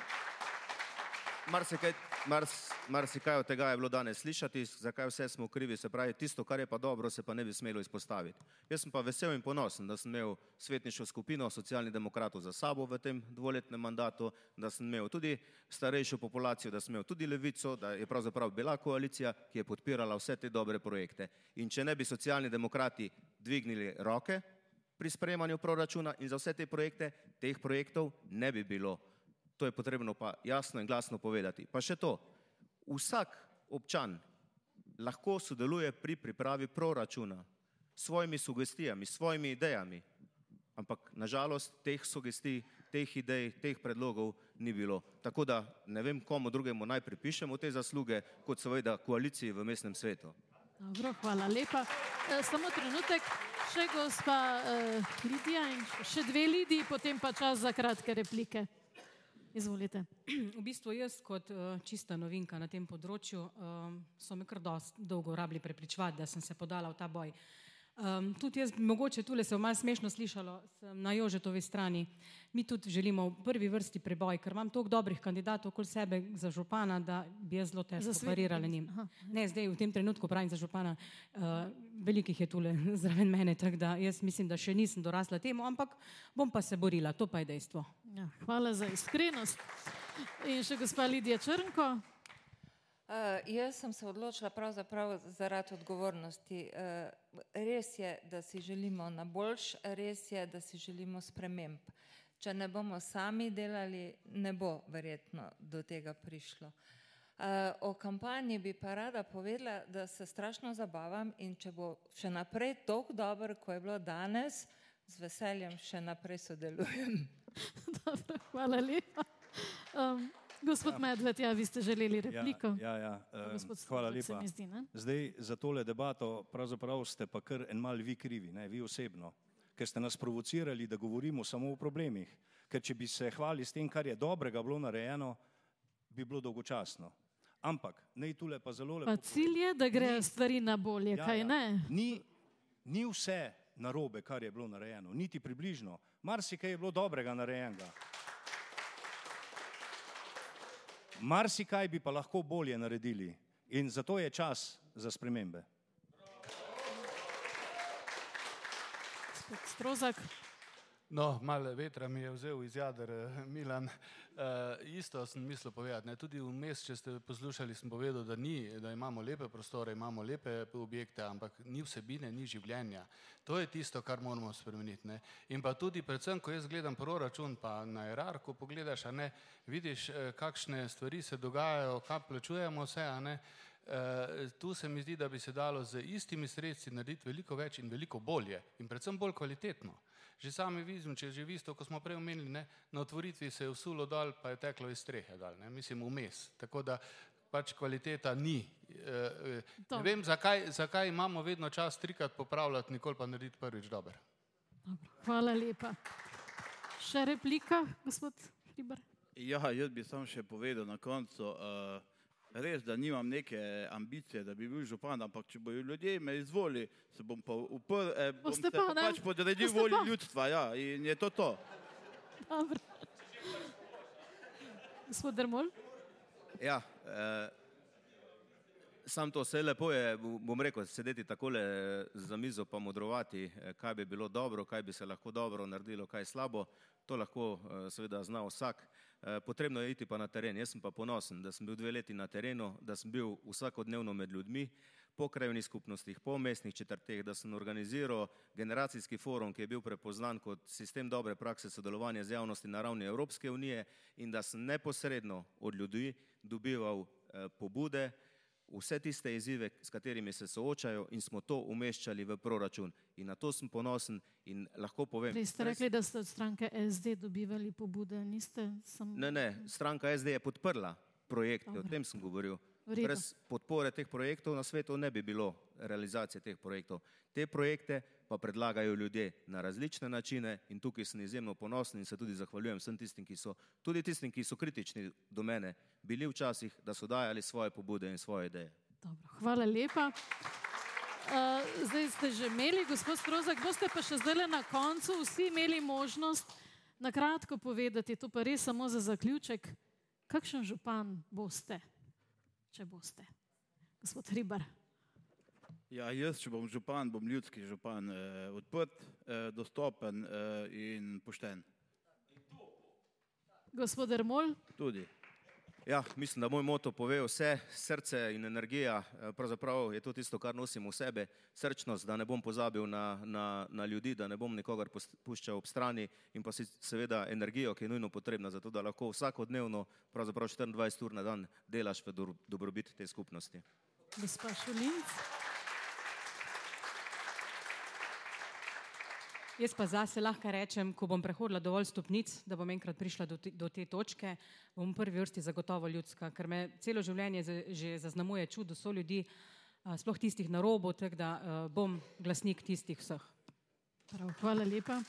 Marsikaj, mars, marsikaj od tega je bilo danes slišati, zakaj vse smo krivi, se pravi, tisto, kar je pa dobro, se pa ne bi smelo izpostaviti. Jaz sem pa vesel in ponosen, da sem imel svetniško skupino socialnih demokratov za sabo v tem dvoletnem mandatu, da sem imel tudi starejšo populacijo, da sem imel tudi levico, da je pravzaprav bila koalicija, ki je podpirala vse te dobre projekte. In če ne bi socialni demokrati dvignili roke pri sprejemanju proračuna in za vse te projekte, teh projektov ne bi bilo. To je potrebno pa jasno in glasno povedati. Pa še to, vsak občan lahko sodeluje pri pripravi proračuna s svojimi sugestijami, s svojimi idejami, ampak nažalost teh sugestij, teh idej, teh predlogov ni bilo. Tako da ne vem, komu drugemu naj pripišemo te zasluge, kot seveda koaliciji v mestnem svetu. Dobro, hvala lepa. E, samo trenutek, še gospa e, Lidija in še dve Lidiji, potem pa čas za kratke replike. Izvolite. V bistvu jaz kot uh, čista novinka na tem področju um, so me kar dolgo rabili prepričevati, da sem se podala v ta boj. Um, tudi jaz, mogoče tule se je malo smešno slišalo, sem na Jožetovi strani. Mi tudi želimo v prvi vrsti preboj, ker imam toliko dobrih kandidatov okoli sebe za župana, da bi jaz zelo težko parirala njim. Ne, zdaj v tem trenutku pravim za župana, uh, velikih je tule zraven mene, tako da jaz mislim, da še nisem dorasla temu, ampak bom pa se borila, to pa je dejstvo. Ja, hvala za iskrenost. In še gospa Lidija Črnko. Uh, jaz sem se odločila pravzaprav zaradi odgovornosti. Uh, res je, da si želimo na boljš, res je, da si želimo sprememb. Če ne bomo sami delali, ne bo verjetno do tega prišlo. Uh, o kampanji bi pa rada povedala, da se strašno zabavam in če bo še naprej tako dobro, kot je bilo danes, z veseljem še naprej sodelujem. Dobro, hvala lepa. Um, Gospod ja. Medved, ja, vi ste želeli repliko. Ja, ja, ja. Um, hvala lepa. Zdi, Zdaj za tole debato pravzaprav ste pa kar en mal vi krivi, ne, vi osebno, ker ste nas provocirali, da govorimo samo o problemih. Ker če bi se hvali s tem, kar je dobrega bilo narejeno, bi bilo dolgočasno. Ampak, naj tule pa zelo lepo. Pa cilj je, da grejo stvari na bolje, ja, kaj ja. ne? Ni, ni vse narobe, kar je bilo narejeno, niti približno. Marsikaj je bilo dobrega narejenega. Marsikaj bi pa lahko bolje naredili in zato je čas za spremembe. Strozak. No, malo vetra mi je vzel iz jader eh, Milan. Uh, isto sem mislil povedati. Ne. Tudi vmes, če ste poslušali, sem povedal, da, ni, da imamo lepe prostore, imamo lepe objekte, ampak ni vsebine, ni življenja. To je tisto, kar moramo spremeniti. Ne. In pa tudi, predvsem, ko jaz gledam proračun, pa na erarku pogledaš, a ne vidiš, eh, kakšne stvari se dogajajo, kaj plačujemo vse, ne. Uh, tu se mi zdi, da bi se dalo z istimi sredstvi narediti veliko več in veliko bolje in predvsem bolj kvalitetno. Že sami vidim, če že visto, ko smo prej omenili, ne, na otvoritvi se je usulo dol, pa je teklo iz strehe dol, ne, mislim vmes. Tako da pač kvaliteta ni. E, ne vem, zakaj, zakaj imamo vedno čas trikrat popravljati, nikoli pa narediti prvič dober. Dobro. Hvala lepa. Še replika, gospod Hriber? Ja, jaz bi samo še povedal na koncu. Uh, res, da nimam neke ambicije, da bi bil župan, ampak če bojo ljudje me izvoli, se bom pa uprl, eh, bom se pa, pa pač podredil volji ljudstva, ja, in je to to. Dobro. Gospod Dermol? Ja, eh, sam to vse lepo je, bom rekel, sedeti takole za mizo pa modrovati, eh, kaj bi bilo dobro, kaj bi se lahko dobro naredilo, kaj slabo, to lahko eh, seveda zna vsak. Eh, potrebno je iti pa na teren. Jaz sem pa ponosen, da sem bil dve leti na terenu, da sem bil vsakodnevno med ljudmi, po krajovnih skupnostih, po mestnih četrteh, da sem organiziral generacijski forum, ki je bil prepoznan kot sistem dobre prakse sodelovanja z javnosti na ravni Evropske unije in da sem neposredno od ljudi dobival eh, pobude, vse tiste izzive, s katerimi se soočajo in smo to umeščali v proračun. In na to sem ponosen in lahko povem. Prej ste rekli, da ste od stranke SD dobivali pobude, niste sam... Ne, ne, stranka SD je podprla projekte, Dobre. o tem sem govoril. Brez podpore teh projektov na svetu ne bi bilo realizacije teh projektov. Te projekte pa predlagajo ljudje na različne načine in tukaj sem izjemno ponosen in se tudi zahvaljujem vsem tistim, ki so, tudi tistim, ki so kritični do mene, bili včasih, da so dajali svoje pobude in svoje ideje. Dobro, hvala lepa. Uh, zdaj ste že imeli, gospod Strozak, boste pa še zdaj na koncu vsi imeli možnost na kratko povedati, to pa res samo za zaključek, kakšen župan boste, če boste. Gospod Hribar. Ja, jaz, če bom župan, bom ljudski župan, eh, odprt, eh, dostopen eh, in pošten. Gospod Ermol. Tudi. Ja, mislim, da moj moto pove vse, srce in energija, eh, pravzaprav je to tisto, kar nosim v sebe, srčnost, da ne bom pozabil na, na, na ljudi, da ne bom nikogar puščal ob strani in pa si seveda energijo, ki je nujno potrebna za to, da lahko vsakodnevno, pravzaprav 24 ur na dan delaš v dobro- dobrobit te skupnosti. Gospa Šulinc. Jaz pa zase lahko rečem, ko bom prehodila dovolj stopnic, da bom enkrat prišla do te, do te točke, bom v prvi vrsti zagotovo ljudska, ker me celo življenje že zaznamuje čudo so ljudi, sploh tistih na robu, tako da bom glasnik tistih vseh. Prav, hvala lepa.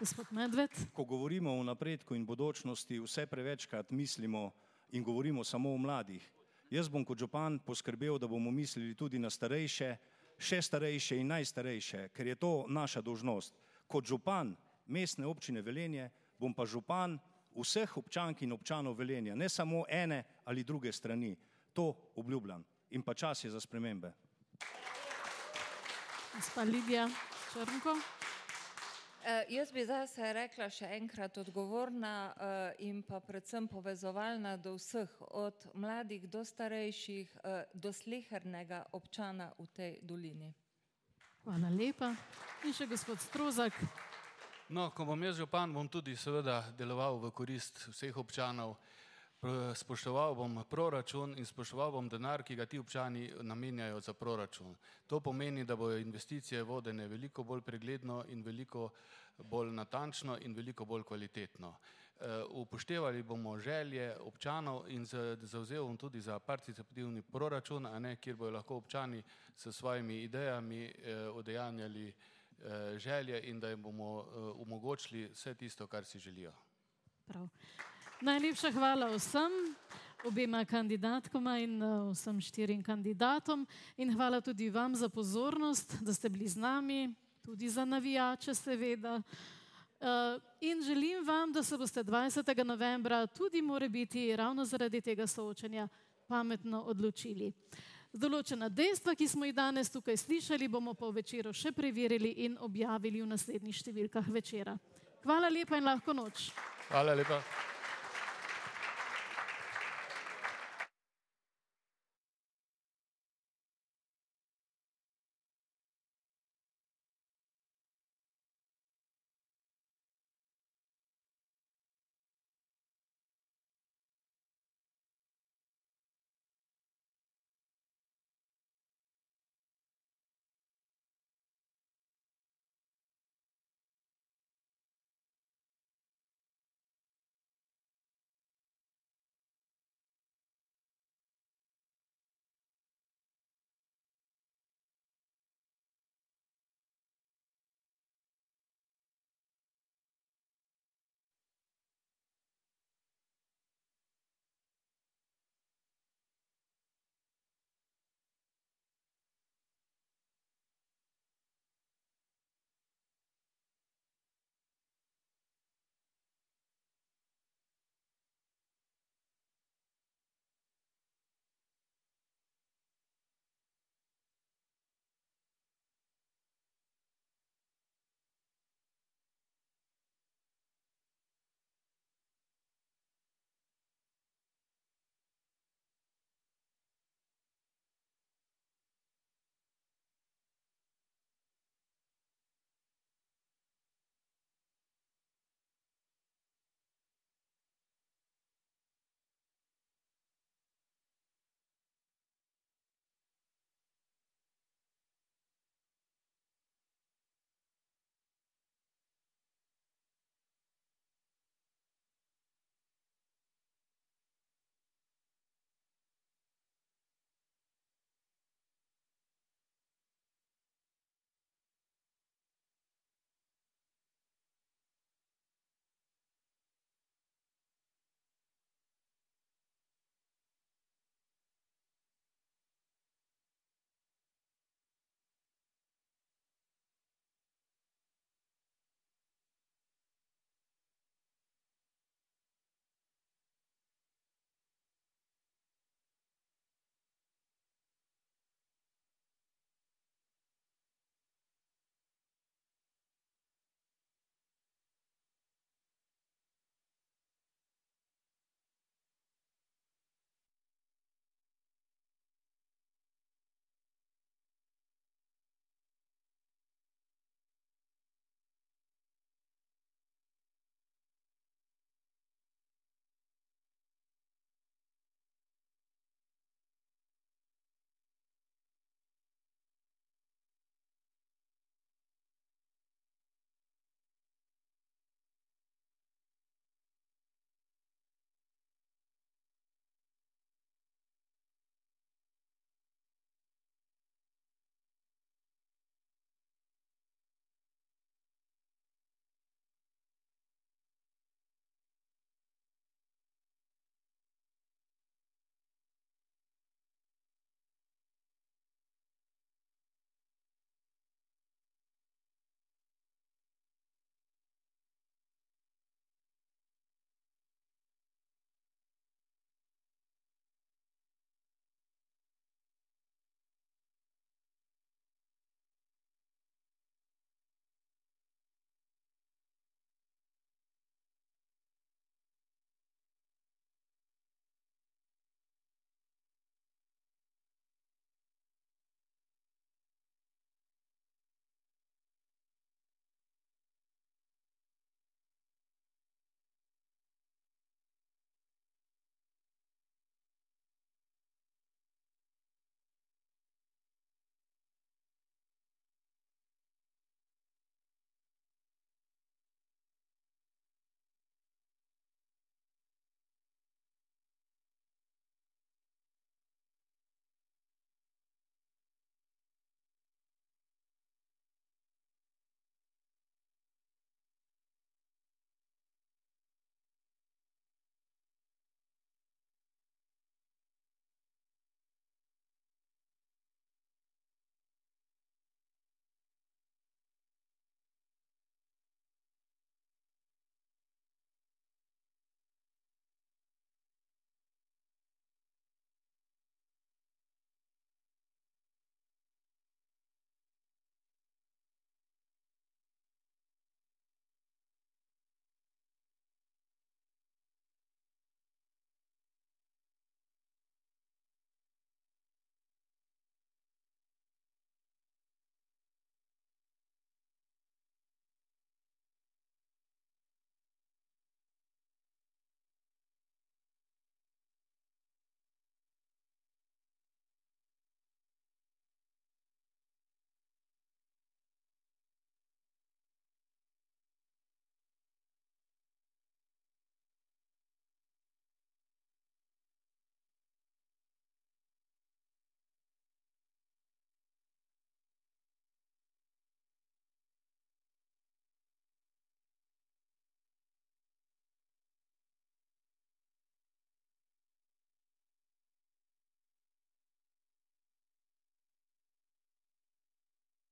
Gospod Medved. Ko govorimo o napredku in bodočnosti, vse prevečkrat mislimo in govorimo samo o mladih. Jaz bom kot župan poskrbel, da bomo mislili tudi na starejše, še starejše in najstarejše, ker je to naša dožnost. Kot župan mestne občine Velenje bom pa župan vseh občank in občanov Velenja, ne samo ene ali druge strani. To obljubljam. In pa čas je za spremembe. Gospa Lidija Črnko. Eh, Jaz bi zase rekla še enkrat odgovorna eh, in pa predvsem povezovalna do vseh, od mladih do starejših, eh, do slehernega občana v tej dolini. Hvala lepa. In še gospod Strozak. No, ko bom jaz župan, bom tudi seveda deloval v korist vseh občanov. Spoštoval bom proračun in spoštoval bom denar, ki ga ti občani namenjajo za proračun. To pomeni, da bodo investicije vodene veliko bolj pregledno in veliko bolj natančno in veliko bolj kvalitetno. Eh, Upoštevali bomo želje občanov in za- zavzel bom tudi za participativni proračun, a ne, kjer bodo lahko občani s svojimi idejami eh, odejanjali eh, želje in da jim bomo eh, omogočili vse tisto, kar si želijo. Prav. Najlepša hvala vsem, obema kandidatkoma in eh, vsem štirim kandidatom. In hvala tudi vam za pozornost, da ste bili z nami, tudi za navijače, seveda. Eh, In želim vam, da se boste 20. novembra tudi more biti ravno zaradi tega soočanja pametno odločili. Določena dejstva, ki smo jih danes tukaj slišali, bomo po večeru še preverili in objavili v naslednjih številkah večera. Hvala lepa in lahko noč. Hvala lepa.